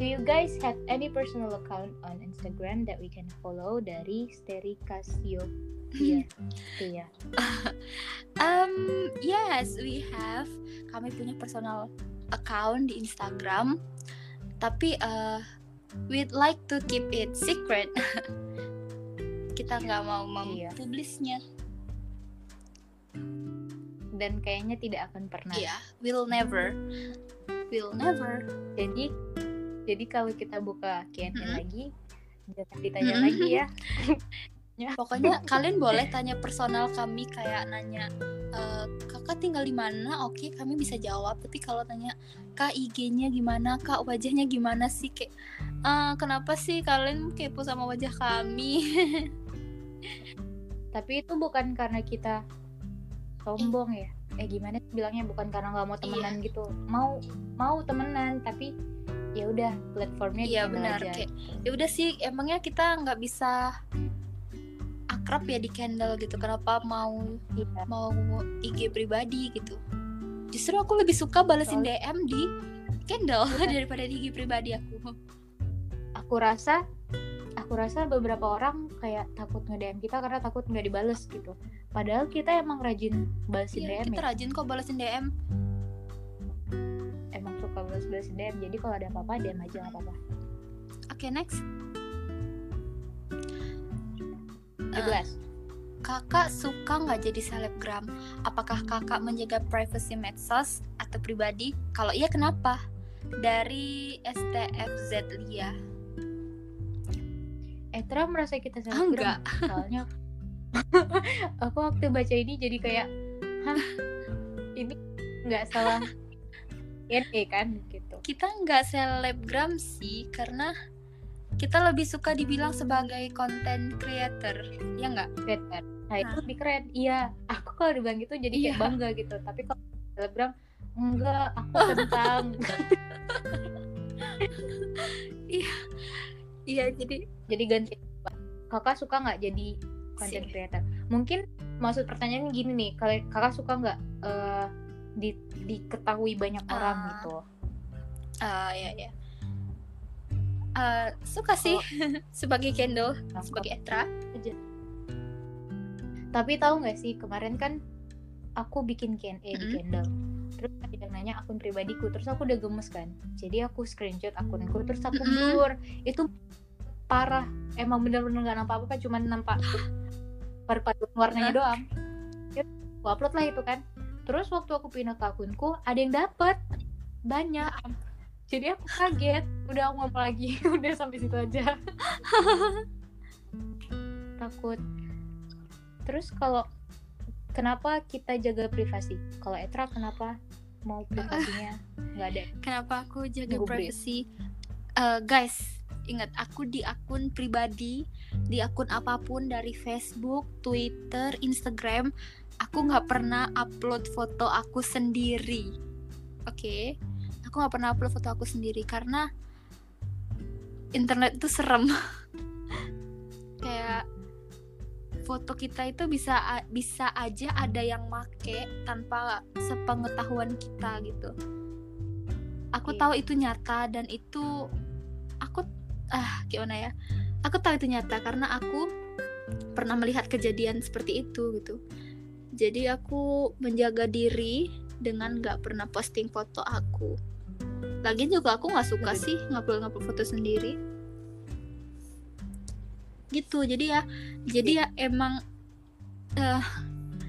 Do you guys have any personal account on Instagram that we can follow dari Steri Casio? Iya, iya. Um, yes, we have. Kami punya personal account di Instagram, tapi uh, we'd like to keep it secret. Kita nggak mau Iya. mempublisnya. Dan kayaknya tidak akan pernah. Iya, we'll never, we'll never. Jadi, jadi kalau kita buka Q&A Mm-mm. lagi, jangan ditanya Mm-mm. lagi ya. Pokoknya kalian boleh tanya personal kami kayak nanya "Eh, kakak tinggal di mana? Oke, kami bisa jawab. Tapi kalau tanya kak IG-nya gimana, kak wajahnya gimana sih? Kayak "Eh, kenapa sih kalian kepo sama wajah kami? Tapi itu bukan karena kita sombong ya. Eh gimana sih bilangnya bukan karena nggak mau Iya. temenan gitu. Mau mau temenan tapi ya udah platformnya Iya benar. aja. Kayak ya udah sih, emangnya kita nggak bisa akrab ya di Kendall gitu. Kenapa mau Iya. mau IG pribadi gitu? Justru aku lebih suka balesin Soalnya- DM di Kendall Iya. daripada di IG pribadi aku. aku rasa aku rasa beberapa orang kayak takut nge-DM kita karena takut nggak dibales gitu padahal kita emang rajin balesin Iya, DM kita ya rajin kok balesin DM. emang suka balas balesin DM jadi kalau ada apa-apa DM aja nggak apa-apa Oke, next. 17 Kakak suka nggak jadi selebgram? Apakah kakak menjaga privasi medsos atau pribadi? Kalau iya kenapa? Dari STFZ Lia. Eh Tra merasa kita Ah, selebgram enggak. soalnya aku waktu baca ini jadi kayak hah ini nggak salah NE kan gitu Kita nggak selebgram sih karena kita lebih suka dibilang sebagai content creator, ya nggak? creator nah itu Nah. lebih keren iya aku kalau dibilang gitu jadi kayak Iya. bangga gitu tapi kalau selebgram enggak aku tentang Iya, jadi jadi ganti kakak suka nggak jadi content Si. creator mungkin maksud pertanyaannya gini nih kalau kakak suka nggak eh, di diketahui banyak orang Ah. gitu ah ya ya. Eh, suka sih Oh. sebagai candle Cakep. sebagai etra aja. Tapi tahu nggak sih kemarin kan aku bikin Q&A di Mm-mm. Terus ada yang nanya akun pribadiku, terus aku udah gemes kan. Jadi aku screenshot akunku, terus aku blur. Itu parah. Emang bener-bener nggak nampak apa-apa, cuman nampak perpaduan warnanya doang. Ya, aku upload lah itu kan. Terus waktu aku pindah ke akunku, ada yang dapat banyak. Jadi aku kaget. Udah aku ngomong lagi, udah sampai situ aja. Takut. Terus kalau kenapa kita jaga privasi? Kalau Etra kenapa mau privasinya nggak ada? kenapa aku jaga privacy Eh, guys ingat aku di akun pribadi di akun apa pun dari Facebook Twitter Instagram aku nggak pernah upload foto aku sendiri. Oke? Aku nggak pernah upload foto aku sendiri karena internet itu serem. Kayak foto kita itu bisa bisa aja ada yang make tanpa sepengetahuan kita gitu. Aku tahu itu nyata dan itu aku ah gimana ya? Aku tahu itu nyata karena aku pernah melihat kejadian seperti itu gitu. Jadi aku menjaga diri dengan nggak pernah posting foto aku. Lagian juga aku nggak suka sih ngupload ngupload foto sendiri gitu jadi ya jadi ya emang eh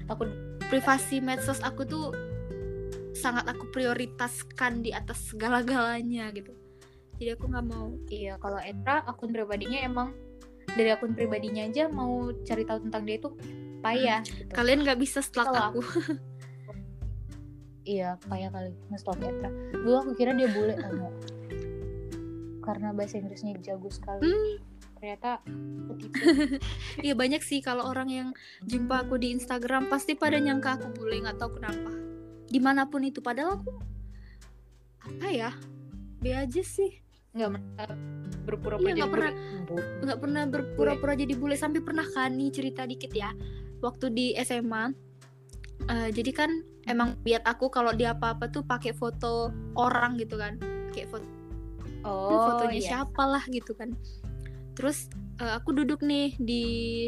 Takut privasi medsos aku tuh sangat aku prioritaskan di atas segala-galanya gitu jadi aku nggak mau iya kalau Etra akun pribadinya emang dari akun pribadinya aja mau cari tahu tentang dia itu payah. gitu. kalian nggak bisa stalk Kalau aku Iya payah kali nge-stalk Etra. Dulu aku kira dia bule? Karena bahasa Inggrisnya jago sekali. Hmm. Ternyata ketipu. Iya banyak sih kalau orang yang jumpa aku di Instagram pasti pada nyangka aku bule nggak tahu kenapa di mana pun itu padahal aku apa ya be aja sih nggak merasa berpura-pura Iya, jadi nggak pernah. bule. nggak pernah berpura-pura jadi bule sampai pernah kan nih cerita dikit ya waktu di SMA eh, jadi kan emang biat aku kalau dia apa-apa tuh pakai foto orang gitu kan kayak foto Oh, fotonya iya. siapa lah gitu kan terus eh, aku duduk nih di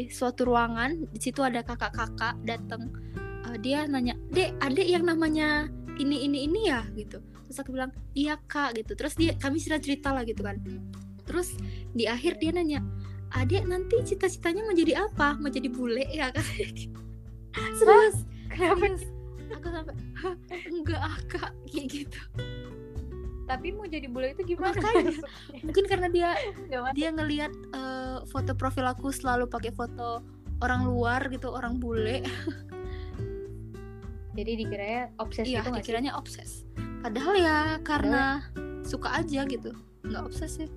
suatu ruangan di situ ada kakak-kakak datang Eh, dia nanya dek adek yang namanya ini ini ini ya? Gitu. Terus aku bilang iya kak gitu. Terus dia kami sudah cerita lah gitu kan. Terus di akhir dia nanya adek nanti cita-citanya mau jadi apa? Mau jadi bule ya? Kan serius Kenapa? serius. Aku sampai "Hah, enggak ah kak kayak gitu Tapi mau jadi bule itu gimana? Makanya. mungkin karena dia dia ngelihat eh, foto profil aku selalu pakai foto orang luar gitu orang bule Jadi dikiranya obses iya gitu nggak sih? dikiranya obses padahal ya karena suka aja gitu nggak obses sih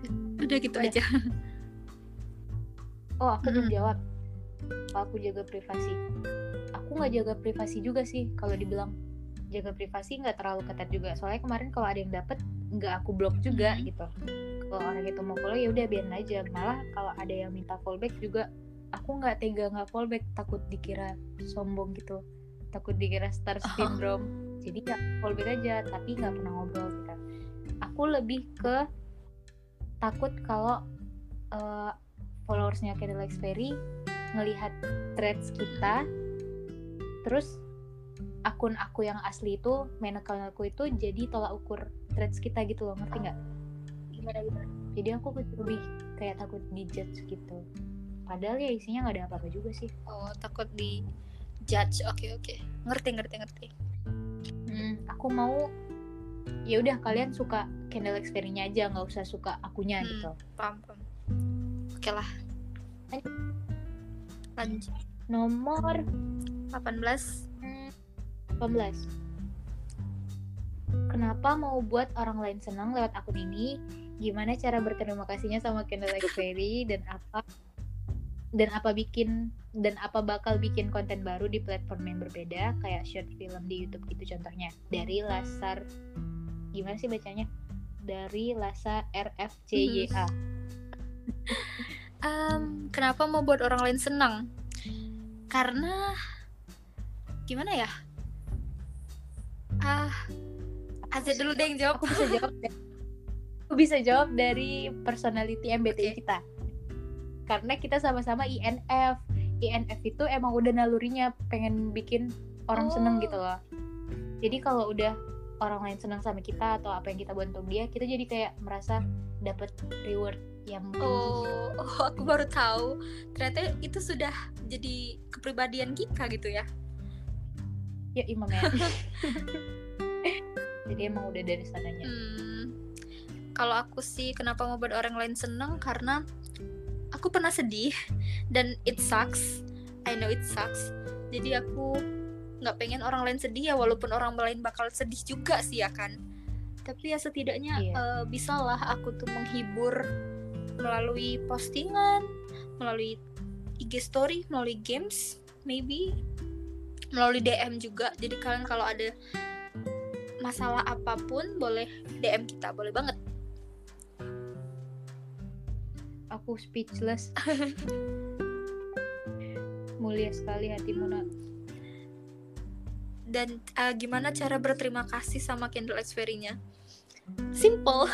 Hmm. udah gitu Udah. aja Oh, aku belum Mm-mm. jawab. Aku jaga privasi. Aku nggak jaga privasi juga sih. Kalau dibilang jaga privasi nggak terlalu ketat juga. Soalnya kemarin kalau ada yang dapet nggak aku blok juga Mhm. gitu. Kalau orang itu mau follow ya udah biarin aja. Malah kalau ada yang minta fallback juga aku nggak tega nggak fallback takut dikira sombong gitu. Takut dikira star syndrome. Jadi ya fallback aja tapi nggak pernah ngobrol gitu. Aku lebih ke takut kalau eh, followersnya Candlelight Fairy ngelihat threads kita terus akun aku yang asli itu main account aku itu jadi tolak ukur threads kita gitu loh ngerti nggak? Gimana gimana? Jadi aku lebih kayak takut dijudge gitu. Padahal ya isinya nggak ada apa-apa juga sih. Oh takut di judge oke oke. Ngerti ngerti ngerti. Hmm, aku mau ya udah kalian suka Candlelight Fairy-nya aja nggak usah suka akunya Hmm. gitu. paham paham. Oke lah. Lanjut. Nomor 18 Hmm, 18 Kenapa mau buat orang lain senang lewat akun ini? Gimana cara berterima kasihnya sama Candlelight Fairy dan apa dan apa bikin dan apa bakal bikin konten baru di platform yang berbeda kayak short film di YouTube gitu contohnya? Dari Lasar. Gimana sih bacanya? Dari Lasa RFCYA Em, kenapa mau buat orang lain senang? Karena gimana ya? Ah, Azet dulu deh yang jawab aku bisa jawab aku bisa jawab dari personality MBTI Oke. kita karena kita sama-sama INF INF itu emang udah nalurinya pengen bikin orang seneng Oh. gitu loh jadi kalau udah orang lain seneng sama kita atau apa yang kita bantu dia kita jadi kayak merasa dapat reward yang. Oh, oh, aku baru tahu. Ternyata itu sudah jadi kepribadian kita gitu ya. Ya imam ya jadi emang udah dari sananya Hmm, kalau aku sih kenapa mau buat orang lain seneng karena aku pernah sedih dan it sucks. I know it sucks. Jadi aku nggak pengen orang lain sedih ya walaupun orang lain bakal sedih juga sih ya kan. Tapi ya setidaknya Iya. eh, bisalah aku tuh menghibur melalui postingan, melalui IG story, melalui games, maybe melalui DM juga. Jadi kalian kalau ada masalah apa pun boleh DM kita, boleh banget. aku speechless mulia sekali hatimu nak Dan eh, gimana cara berterima kasih sama Candle Experience-nya? Simple.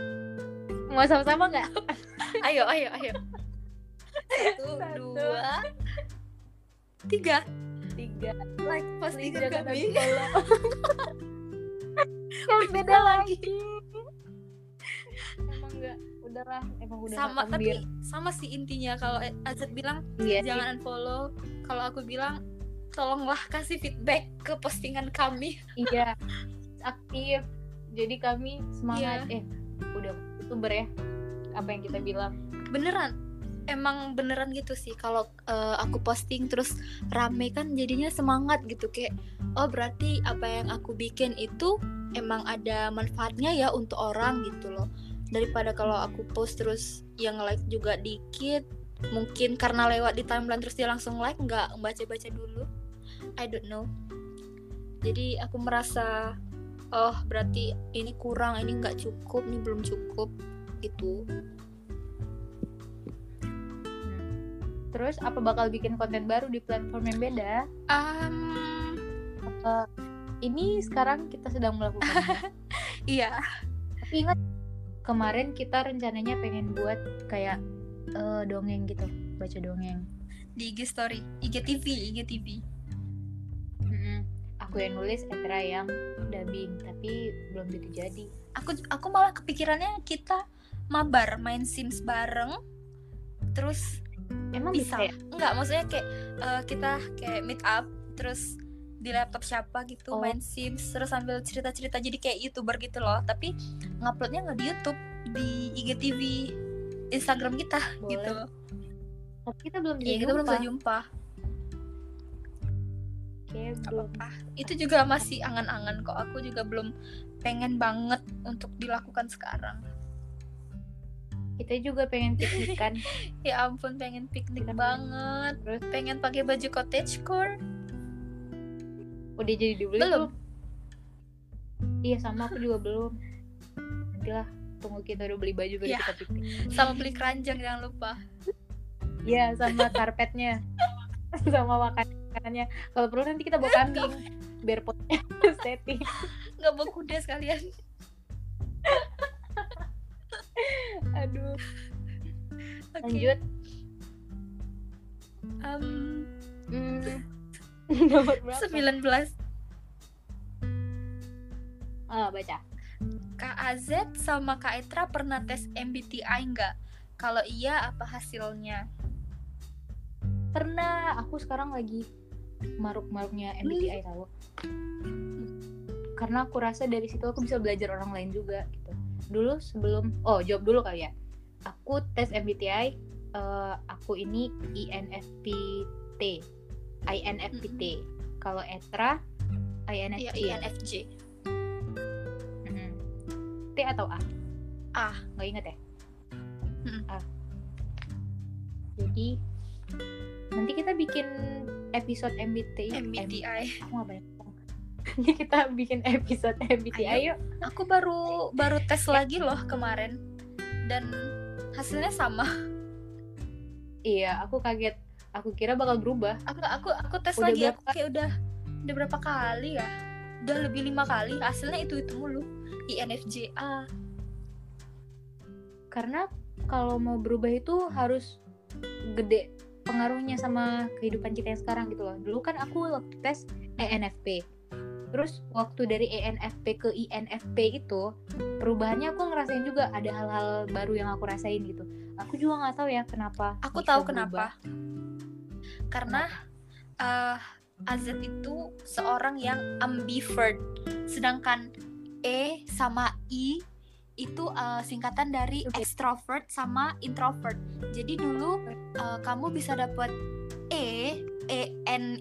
mau sama-sama nggak ayo, ayo, ayo. Satu, Satu. dua, tiga. Tiga. Like postingan jangan kami. unfollow. kan beda lagi. emang nggak udahlah emang udah sama tapi sama sih intinya. Kalau Azat bilang sih. jangan unfollow. Kalau aku bilang tolonglah kasih feedback ke postingan kami. Iya aktif. Jadi kami semangat. Iya. eh udah youtuber ya apa yang kita bilang. Beneran emang beneran gitu sih. Kalau eh, aku posting terus rame kan jadinya semangat gitu. Kayak oh berarti apa yang aku bikin itu emang ada manfaatnya ya untuk orang gitu loh. Daripada kalau aku post terus yang like juga dikit mungkin karena lewat di timeline terus dia langsung like nggak baca-baca dulu. I don't know. Jadi aku merasa oh berarti ini kurang ini nggak cukup ini belum cukup gitu terus apa bakal bikin konten baru di platform yang beda? Um, Eh, ini sekarang kita sedang melakukan. Iya. Tapi ingat kemarin kita rencananya pengen buat kayak eh, dongeng gitu baca dongeng. Di IG story IGTV IGTV. Mm-mm. aku yang nulis Etra yang dubbing tapi belum gitu jadi. Aku aku malah kepikirannya kita mabar main Sims bareng terus emang bisa bisa, ya? enggak maksudnya kayak eh, kita kayak meet up terus di laptop siapa gitu Oh. main Sims terus sambil cerita-cerita jadi kayak youtuber gitu loh tapi nguploadnya nggak di YouTube di IGTV Instagram kita Boleh. gitu tapi kita belum Iya bisa kita belum bisa jumpa Oke, belum apa-apa. itu juga masih angan-angan kok aku juga belum pengen banget untuk dilakukan sekarang kita juga pengen piknikan. Ya ampun pengen piknik Kita banget. Terus? Pengen pakai baju cottagecore udah jadi dibeli Belum. iya sama aku juga belum. Nantilah tunggu kita udah beli baju baru Iya. kita piknik. Sama beli keranjang jangan lupa. Iya sama karpetnya. Sama makan makanannya. Kalau perlu nanti kita bawa kambing biar potnya setting nggak bawa kuda sekalian aduh. Oke. lanjut. Hmm. nomor berapa? 19 ah baca. Kak AZ sama Kak Etra pernah tes MBTI nggak? Kalau iya apa hasilnya? Pernah. Aku sekarang lagi maruk-maruknya MBTI tahu karena aku rasa dari situ aku bisa belajar orang lain juga gitu dulu sebelum oh jawab dulu kali ya. Aku tes MBTI eh, aku ini INFPT INFPT kalau Etra ya INFJ INFJ Mm-mm. T atau A? A. nggak inget ya? Mm-mm. A. Jadi nanti kita bikin episode MBTI MBTI aku Nanti kita bikin episode MBTI Ayo. yuk. Aku baru baru tes lagi loh kemarin. Dan hasilnya sama. Iya aku kaget. Aku kira bakal berubah. Aku aku aku tes Udah lagi aku berapa? kayak udah udah berapa kali ya? Udah lebih lima kali. Hasilnya itu itu mulu. INFJA karena kalau mau berubah itu harus gede pengaruhnya sama kehidupan kita yang sekarang gitu loh. Dulu kan aku waktu tes ENFP terus waktu dari ENFP ke INFP itu perubahannya aku ngerasain juga ada hal-hal baru yang aku rasain gitu aku juga nggak tahu ya kenapa aku tahu berubah. kenapa karena eh AZ itu seorang yang ambivert sedangkan E sama I itu eh, singkatan dari Oke. extrovert sama introvert jadi dulu eh, kamu bisa dapat E E N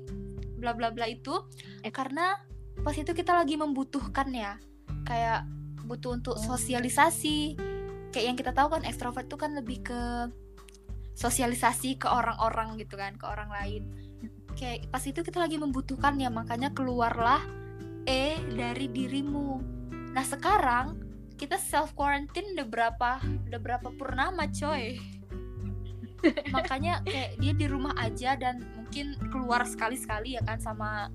bla bla bla itu Eh. karena pas itu kita lagi membutuhkan ya. Kayak butuh untuk sosialisasi. Kayak yang kita tahu kan ekstrovert itu kan lebih ke sosialisasi ke orang-orang gitu kan ke orang lain. Kayak pas itu kita lagi membutuhkan ya makanya keluarlah E dari dirimu. Nah sekarang kita self quarantine udah berapa udah berapa purnama coy. Makanya kayak dia di rumah aja dan mungkin keluar sekali-sekali ya kan sama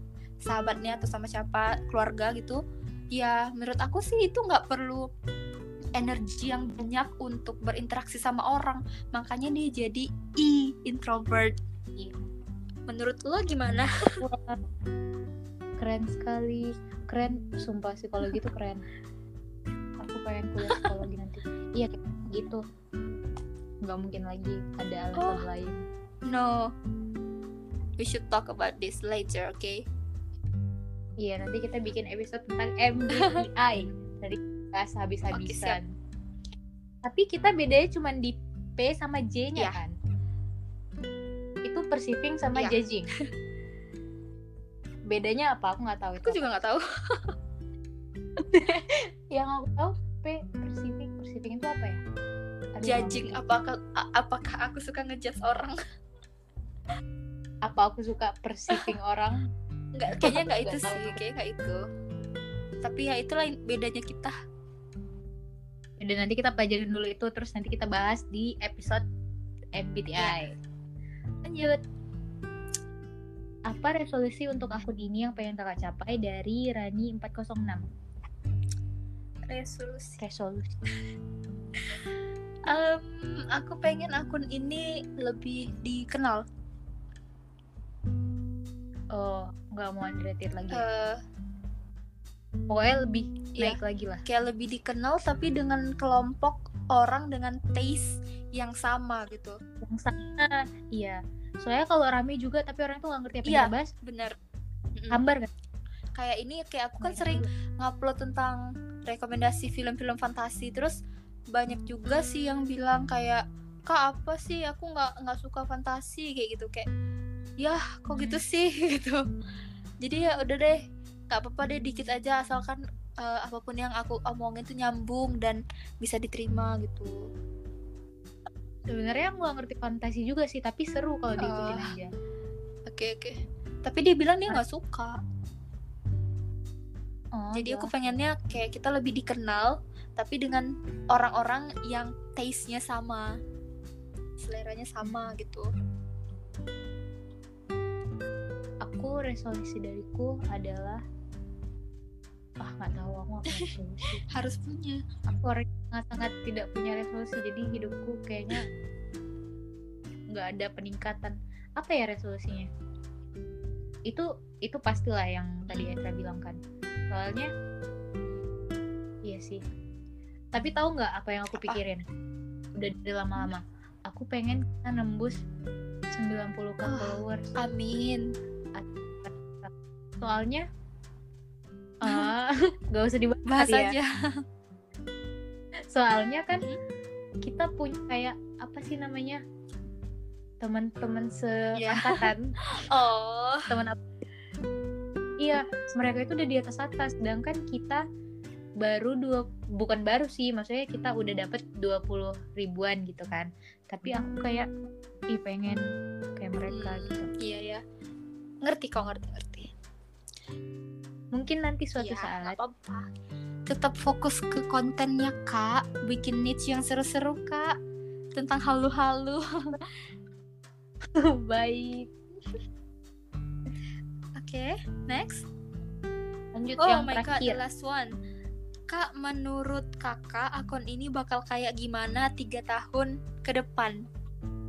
sahabatnya atau sama siapa keluarga gitu. Ya menurut aku sih itu nggak perlu energi yang banyak untuk berinteraksi sama orang. Makanya dia jadi I introvert. Iya. menurut lo gimana? Keren sekali. Keren. Sumpah sih kalau gitu keren. Aku pengen kuliah psikologi nanti. Iya gitu. Nggak mungkin lagi ada alasan Oh. lain. No. We should talk about this later okay iya nanti kita bikin episode tentang MBTI dari bahas habis-habisan. Tapi kita bedanya cuma di P sama J-nya Iya. kan? Itu perceiving sama Iya. judging. Bedanya apa? Aku nggak tahu itu. aku juga nggak tahu. Yang aku tahu P perceiving. Perceiving itu apa ya? Aduh, judging apakah apakah aku suka ngejudge orang? Apa aku suka perceiving orang nggak kayaknya nggak itu sih kayaknya nggak itu. Tapi ya itulah bedanya kita. Dan nanti kita pelajarin dulu itu terus nanti kita bahas di episode MBTI lanjut. Apa resolusi untuk akun ini yang pengen kakak capai dari Rani 406 resolusi. Resolusi. Em, aku pengen akun ini lebih dikenal oh nggak mau underrated lagi. Eh, pokoknya lebih Iya. naik lagi lah. Kayak lebih dikenal tapi dengan kelompok orang dengan taste yang sama gitu. Yang sama iya. Soalnya kalau rame juga tapi orang tuh nggak ngerti apa Iya. yang dibahas. bener. Mm-mm. hambar kan kayak ini kayak aku kan sering ngupload tentang rekomendasi film-film fantasi. Terus banyak juga sih yang bilang kayak kak apa sih? Aku nggak nggak suka fantasi kayak gitu. Kayak ya kok gitu sih gitu. Jadi ya udah deh nggak apa-apa deh dikit aja asalkan eh, apa pun yang aku omongin tuh nyambung dan bisa diterima gitu. Sebenarnya aku nggak ngerti fantasi juga sih tapi seru kalau diikutin aja. Oke oke. Tapi dia bilang dia nggak suka. Oh, jadi aku jelas. pengennya kayak kita lebih dikenal tapi dengan orang-orang yang taste-nya sama seleranya sama gitu aku resolusi dariku adalah ah nggak tahu aku punya resolusi. Harus punya. Aku orang yang sangat-sangat tidak punya resolusi jadi hidupku kayaknya nggak ada peningkatan. Apa ya resolusinya? Itu itu pastilah yang tadi Etra bilang kan. Soalnya iya sih. Tapi tahu nggak apa yang aku Apa? pikirin? Udah dari lama-lama. Aku pengen kita nembus 90k Ah. followers. amin soalnya ah nggak usah dibahas bahas ya. aja. Soalnya kan kita punya kayak apa sih namanya teman-teman Iya. seangkatan. Oh. Teman apa iya mereka itu udah di atas atas sedangkan kita baru dua bukan baru sih maksudnya kita udah dapet 20 ribuan gitu kan. Tapi aku kayak ih pengen kayak mereka Hmm, gitu. iya ya ngerti kok ngerti ngerti. Mungkin nanti suatu ya saat tetap fokus ke kontennya kak. Bikin niche yang seru-seru kak. Tentang halu-halu. Baik. Oke next. Lanjut Oh yang my god, terakhir the last one. Kak, menurut kakak akun ini bakal kayak gimana tiga tahun ke depan?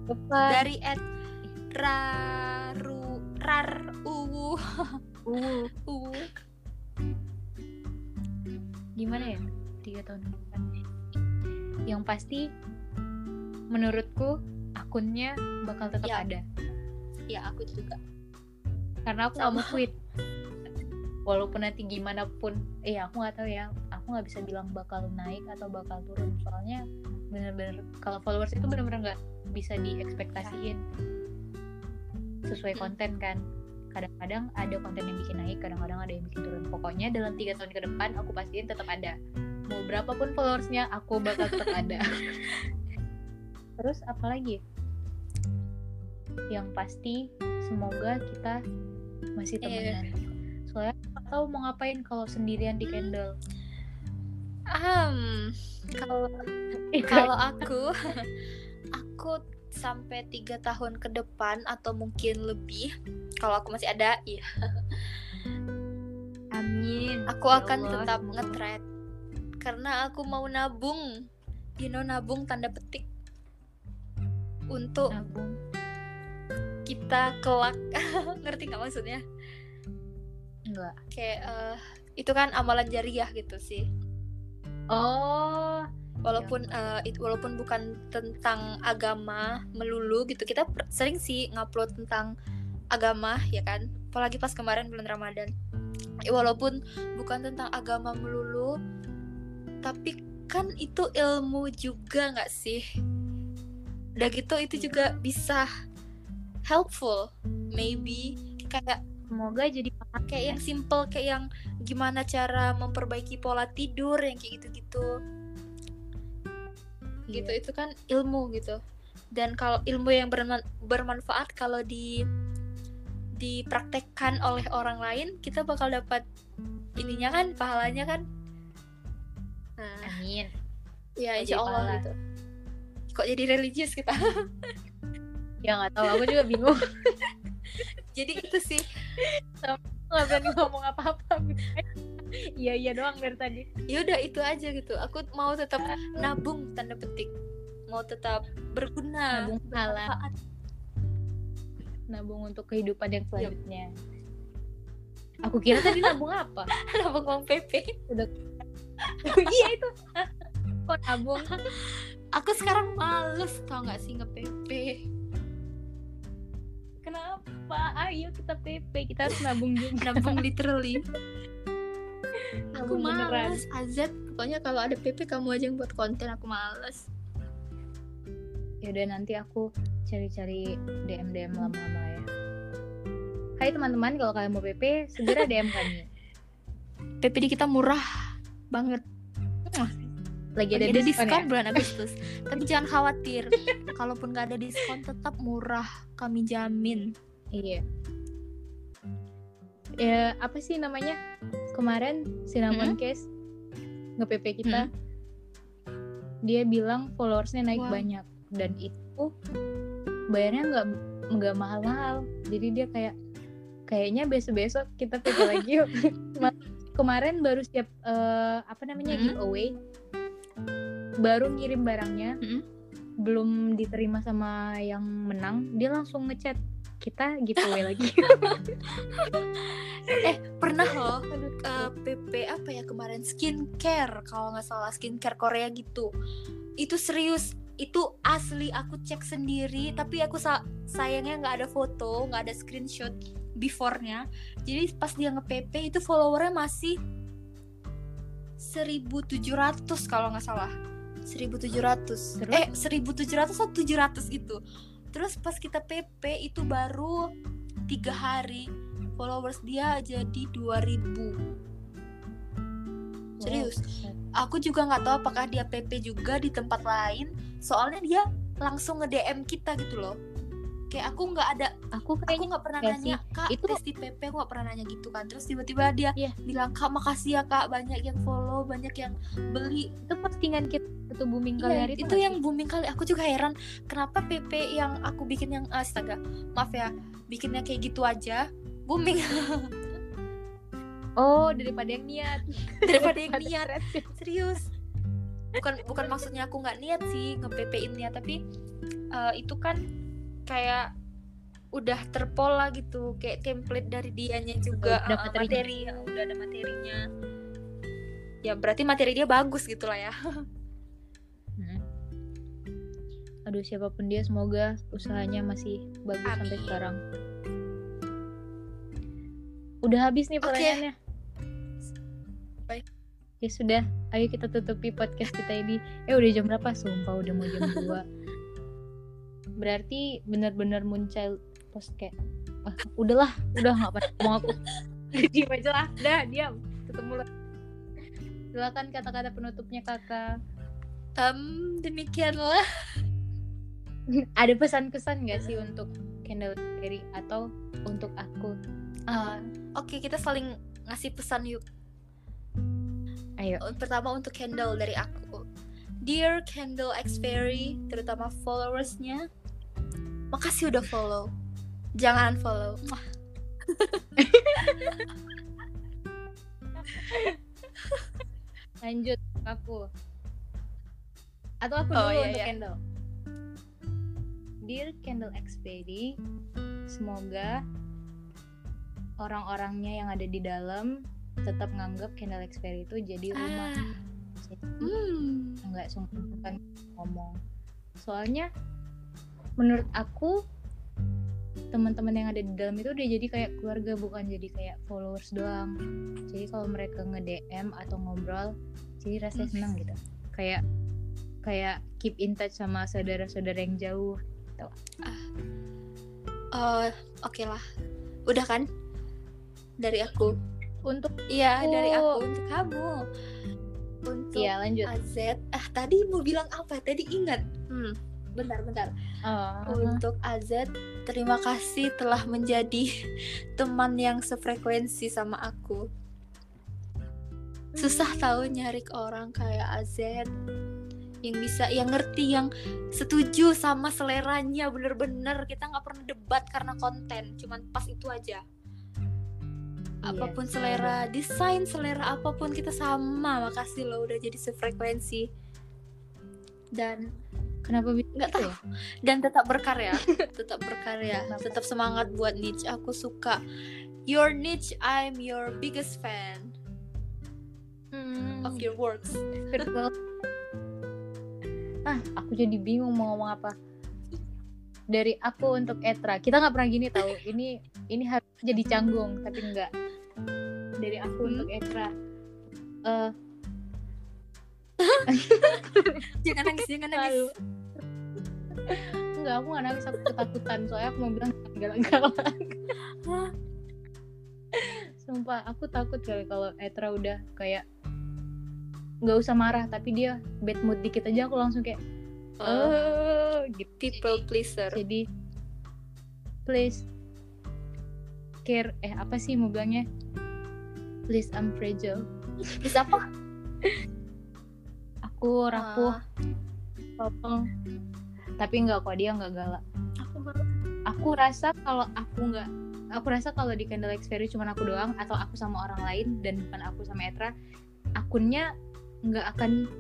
Depan. Dari at raru rar uwu. Uh, uwu. gimana ya? Tiga tahun depan. Yang pasti menurutku akunnya bakal tetap Ya. ada. Ya aku juga. karena aku nggak mau Sama. quit. Walaupun nanti gimana pun eh aku nggak tahu ya. Aku nggak bisa bilang bakal naik atau bakal turun. Soalnya bener-bener kalau followers itu bener-bener nggak bisa diekspektasiin sesuai Hmm. konten kan. Kadang-kadang ada konten yang bikin naik kadang-kadang ada yang bikin turun. Pokoknya dalam tiga tahun ke depan aku pastiin tetap ada. Mau berapapun followersnya aku bakal tetap ada. Terus apalagi? Yang pasti semoga kita masih Iya. temenan. Soalnya aku nggak tahu mau ngapain kalau sendirian di candle. Um, kalau kalau aku aku sampai tiga tahun ke depan atau mungkin lebih kalau aku masih ada ya amin. Aku Ya akan Allah, tetap nge-thread. Karena aku mau nabung. You know nabung tanda petik. Untuk nabung. kita kelak. Ngerti nggak maksudnya? Enggak kayak eh, itu kan amalan jariah gitu sih. Oh walaupun eh, it- walaupun bukan tentang agama melulu gitu kita sering sih ngupload tentang agama ya kan? Apalagi pas kemarin bulan Ramadan. Eh, walaupun bukan tentang agama melulu tapi kan itu ilmu juga nggak sih? Udah gitu itu juga bisa helpful maybe. Kayak semoga jadi kayak yang simple kayak yang gimana cara memperbaiki pola tidur yang kayak gitu-gitu gitu Iya. itu kan ilmu gitu. Dan kalau ilmu yang berman- bermanfaat kalau di dipraktekkan oleh orang lain kita bakal dapat ininya kan pahalanya kan. Nah amin. ya insya Allah pahala. gitu. Kok jadi religius kita? Ya nggak tahu aku juga bingung. Jadi itu sih. Nggak berani ngomong apa-apa iya iya doang dari tadi. Ya udah itu aja gitu. Aku mau tetap nabung tanda petik. Mau tetap berguna Nabung bermanfaat. nabung untuk kehidupan yang selanjutnya. Aku kira tadi nabung apa? Nabung uang PP iya itu. Kok nabung? Aku sekarang males tau nggak sih nge PP kenapa? Ayo kita PP kita harus nabung juga. Nabung literally aku beneran. males Azet pokoknya kalau ada PP kamu aja yang buat konten aku males. Ya udah nanti aku cari-cari DM DM lama-lama ya. Hai teman-teman. Kalau kalian mau PP segera DM kami. PP di kita murah banget. Lagi ada, ada, ada diskon, diskon ya? bulan Agustus. Tapi jangan khawatir. Kalaupun nggak ada diskon tetap murah. Kami jamin. Iya. Ya apa sih namanya? Kemarin Cinnamon Case nge-PP kita. Dia bilang followersnya naik Wow. banyak dan itu bayarnya nggak nggak mahal-mahal. Jadi dia kayak kayaknya besok-besok kita PP lagi yuk. Kema- Kemarin baru siap eh, apa namanya Mhm. giveaway. Baru ngirim barangnya. Mhm. Belum diterima sama yang menang, dia langsung ngechat kita giveaway lagi. eh pernah loh ke PP apa ya kemarin skincare kalau nggak salah skincare Korea gitu. Itu serius itu asli aku cek sendiri tapi aku sa- sayangnya nggak ada foto nggak ada screenshot before-nya. Jadi pas dia nge PP itu followernya masih 1700 kalau nggak salah. 1700 Terus? eh 1700 atau 700 gitu terus pas kita PP itu baru tiga hari followers dia jadi 2000 serius. aku juga nggak tahu apakah dia PP juga di tempat lain soalnya dia langsung nge DM kita gitu loh kayak aku nggak ada Aku aku kayaknya nggak pernah nanya kak Itu- tes di PP aku nggak pernah nanya gitu kan. Terus tiba-tiba dia Iya. bilang kak makasih ya kak. Banyak yang follow banyak yang beli. Itu postingan kita itu booming kali Iya, hari itu yang booming kali. Aku juga heran kenapa PP yang aku bikin yang astaga maaf ya bikinnya kayak gitu aja booming. Oh daripada yang niat. Daripada yang niat. serius. Bukan bukan maksudnya aku nggak niat sih nge-PP-in niat tapi uh, itu kan kayak udah terpola gitu kayak template dari dianya juga Udah uh, materinya. materi ya, udah ada materinya ya berarti materi dia bagus gitu lah ya Hmm. aduh siapa pun dia semoga usahanya masih bagus sampai Amin. sekarang udah habis nih pertanyaannya Baik. ya sudah ayo kita tutupi podcast kita ini eh udah jam berapa sumpah udah mau jam 2 berarti benar-benar Moonchild post kayak ah, udahlah udah nggak apa mau aku diam aja lah. Dah diam. Tutup mulut silakan kata-kata penutupnya kakak. Em, demikianlah. Ada pesan-kesan gak sih untuk Kendall Berry atau untuk aku? Uh, oke kita saling ngasih pesan yuk. Ayo. Pertama untuk Kendall dari aku. Dear Kendall X Fairy terutama followersnya makasih udah follow. Jangan follow. Lanjut aku. Atau aku Oh, dulu iya, untuk iya. Kendall. Dear Kendall X Berry semoga orang-orangnya yang ada di dalam tetap nganggap Kendall X Berry itu jadi rumah. Ah, Jadi, hmm. nggak sungkan ngomong. Soalnya menurut aku teman-teman yang ada di dalam itu udah jadi kayak keluarga bukan jadi kayak followers doang. Jadi kalau mereka nge DM atau ngobrol jadi rasanya senang gitu. Kayak kayak keep in touch sama saudara-saudara yang jauh Oh, oke lah. Udah kan? Dari aku. Untuk iya Aku. dari aku. Untuk kamu. Untuk ya lanjut. AZ ah tadi mau bilang apa? Tadi ingat. Hmm bentar bentar. Oh, untuk AZ terima kasih telah menjadi teman yang sefrekuensi sama aku. Susah tahu nyari orang kayak AZ yang bisa yang ngerti yang setuju sama seleranya bener-bener. Kita nggak pernah debat karena konten cuman pas itu aja. Apa pun selera desain selera apa pun kita sama. Makasih lo udah jadi sefrekuensi. Dan kenapa bisa nggak gitu tahu. Ya? dan tetap berkarya. Tetap berkarya. Kenapa? tetap semangat buat niche. Aku suka. Your niche I'm your biggest fan. Hmm, of your works. Ah aku jadi bingung mau ngomong apa. Dari aku untuk Etra. Kita nggak pernah gini tahu. Ini ini harus jadi canggung tapi enggak dari aku Hmm. untuk Etra. Eh jangan nangis jangan nangis. Enggak aku nggak nangis aku ketakutan. Soalnya aku mau bilang galak-galak sumpah aku takut kali kalau Etra udah kayak nggak usah marah tapi dia bad mood dikit aja aku langsung kayak Uh, oh gitu. people pleaser. Jadi please care eh apa sih mau bilangnya? Please I'm fragile. Bisa apa aku rapuh Ah, tolong tapi nggak kok dia nggak galak. Aku baru- aku rasa kalau aku nggak aku rasa kalau di Candle Experience cuma aku doang atau aku sama orang lain dan bukan aku sama Etra akunnya nggak akan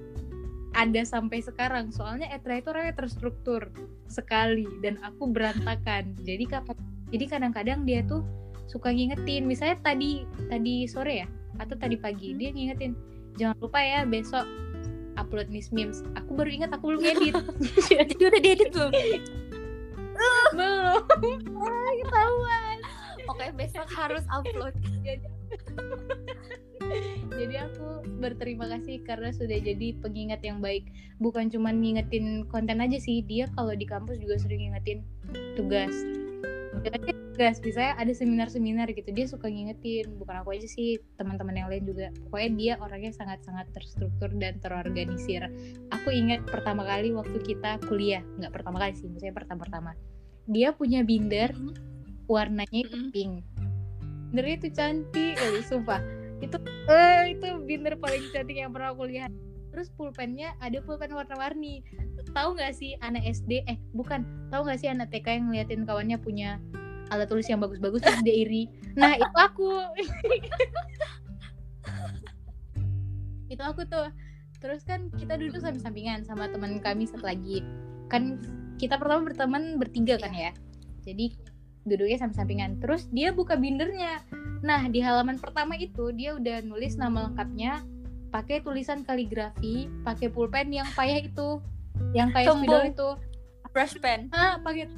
ada sampai sekarang. Soalnya Etra itu orangnya terstruktur sekali dan aku berantakan. Jadi kapan jadi kadang-kadang dia tuh suka ngingetin. Misalnya tadi tadi sore ya atau tadi pagi Hmm. dia ngingetin jangan lupa ya besok upload Miss Memes. Aku baru ingat aku belum edit. Jadi udah diedit belum? Belum. Ah, ketahuan. Oke besok harus upload. Jadi aku berterima kasih karena sudah jadi pengingat yang baik. Bukan cuma ngingetin konten aja sih dia kalau di kampus juga sering ngingetin tugas Ngingetin tugas misalnya ada seminar-seminar gitu dia suka ngingetin bukan aku aja sih teman-teman yang lain juga. Pokoknya dia orangnya sangat-sangat terstruktur dan terorganisir. Aku ingat pertama kali waktu kita kuliah nggak pertama kali sih misalnya pertama-tama dia punya binder warnanya itu Mm-mm. pink. Bindernya itu cantik kali sumpah. Itu eh itu binder paling cantik yang pernah aku lihat terus pulpennya ada pulpen warna-warni. Tahu nggak sih anak SD eh bukan. Tahu nggak sih anak TK yang ngeliatin kawannya punya alat tulis yang bagus-bagus terus dia iri? Nah itu aku. Itu aku tuh. Terus kan kita duduk samping-sampingan sama teman kami satu lagi. Kan kita pertama berteman bertiga kan ya. Jadi duduknya samping-sampingan. Terus dia buka bindernya. Nah di halaman pertama itu dia udah nulis nama lengkapnya pakai tulisan kaligrafi pakai pulpen yang payah itu. Yang kayak spidol itu. Brush pen. Ah pakai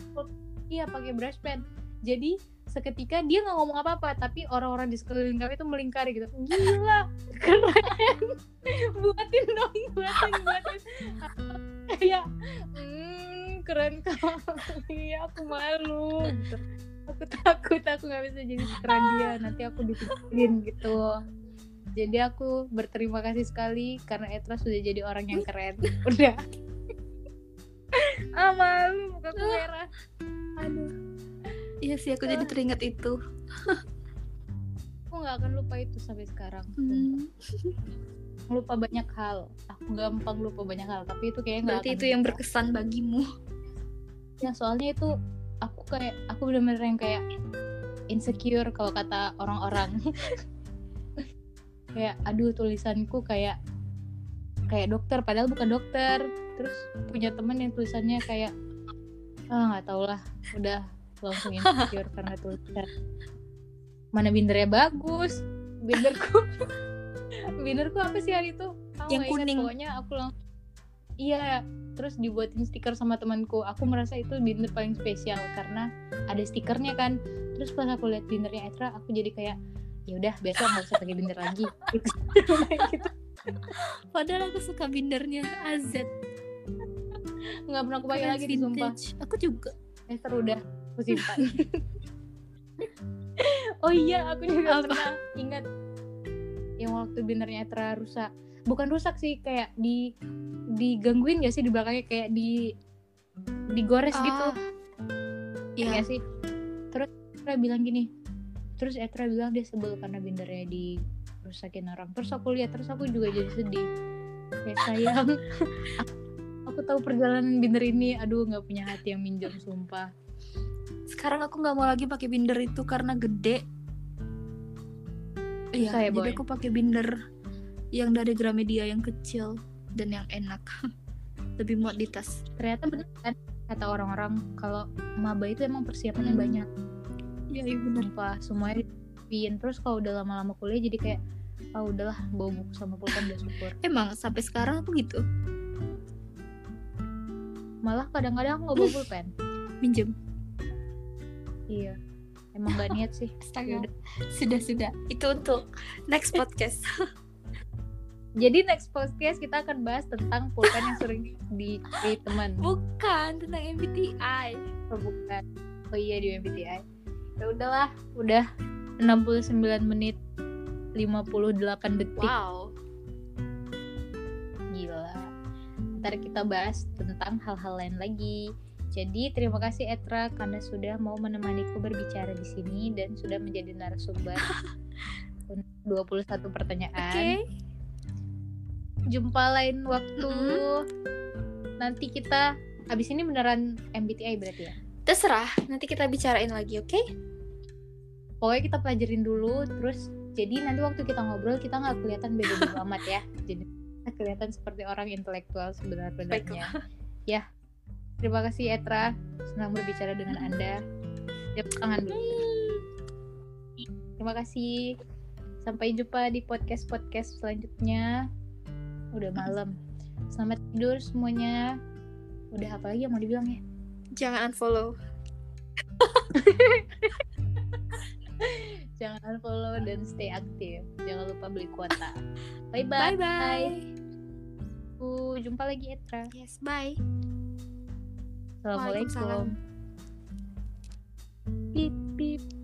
iya pakai brush pen. Jadi seketika dia nggak ngomong apa-apa tapi orang-orang di sekeliling kami itu melingkari gitu. Gila keren. Buatin dong buatin buatin. Kayak hmm, keren kali. Aku malu gitu. Aku takut aku nggak bisa jadi sekeren dia. Nanti aku dipikirin gitu jadi aku berterima kasih sekali karena Etra sudah jadi orang yang keren. Udah. Ah malu muka aku merah. Aduh. Iya sih aku jadi teringat itu. Aku nggak akan lupa itu sampai sekarang Hmm, lupa banyak hal. Aku gampang lupa banyak hal tapi itu kayaknya berarti itu yang berkesan bagimu. Ya soalnya itu aku kayak aku bener-bener yang kayak insecure kalau kata orang-orang kayak aduh tulisanku kayak kayak dokter padahal bukan dokter. Terus punya temen yang tulisannya kayak ah nggak tau lah udah langsung insecure karena tulisan. Mana bindernya bagus binderku binderku apa sih hari itu? Aku Yang nggak ingat, kuning. pokoknya aku langsung iya terus dibuatin stiker sama temanku. Aku merasa itu binder paling spesial karena ada stikernya kan. Terus pas aku lihat bindernya Etra aku jadi kayak ya udah besok nggak usah pakai binder lagi. Gitu padahal aku suka bindernya AZ nggak pernah aku pakai lagi di sumpah. aku juga. Esther udah aku simpan. Oh iya aku juga Apa? pernah ingat yang waktu bindernya Etra rusak. Bukan rusak sih kayak di digangguin gak sih di belakangnya? Kayak di digores gitu. Iya. ya sih? Terus Etra bilang gini terus Etra bilang dia sebel karena bindernya dirusakin orang. Terus aku lihat terus aku juga jadi sedih. Kayak sayang aku tahu perjalanan binder ini aduh nggak punya hati yang minjem sumpah. Sekarang aku nggak mau lagi pakai binder itu karena gede. Iya ya, jadi Boy? aku pakai binder yang dari Gramedia yang kecil dan yang enak. Lebih muat di tas. Ternyata bener kan kata orang-orang kalau maba itu emang persiapannya Hmm. banyak iya iya benar sumpah semuanya disiapin terus kalau udah lama-lama kuliah jadi kayak ah udahlah bawa buku sama pulpen udah syukur. Emang sampai sekarang aku gitu? Malah kadang-kadang aku nggak bawa pulpen. Minjem. Iya emang gak niat sih. Astaga. Yaudah. sudah sudah. Itu untuk next podcast. Jadi next podcast kita akan bahas tentang pulpen yang sering di, di teman. Bukan tentang MBTI oh, bukan. Oh iya di MBTI ya udahlah udah 69 menit 58 detik wow Gila. Ntar kita bahas tentang hal-hal lain lagi. Jadi terima kasih Etra karena sudah mau menemaniku berbicara di sini dan sudah menjadi narasumber untuk 21 oke pertanyaan. Jumpa lain waktu. Nanti kita abis ini beneran MBTI berarti ya. Terserah nanti kita bicarain lagi oke Pokoknya kita pelajarin dulu terus jadi nanti waktu kita ngobrol kita nggak kelihatan beda-beda amat ya. Jadi kelihatan seperti orang intelektual sebenar-benarnya. ya. Terima kasih Etra, senang berbicara dengan Anda. Tepuk tangan dulu. Terima kasih. Sampai jumpa di podcast-podcast selanjutnya. Udah malam. Selamat tidur semuanya. Udah apa lagi yang mau dibilang ya? jangan unfollow. Jangan unfollow dan stay aktif. Jangan lupa beli kuota. Bye bye bye bye jumpa lagi Etra. Yes bye. Assalamualaikum. Beep beep.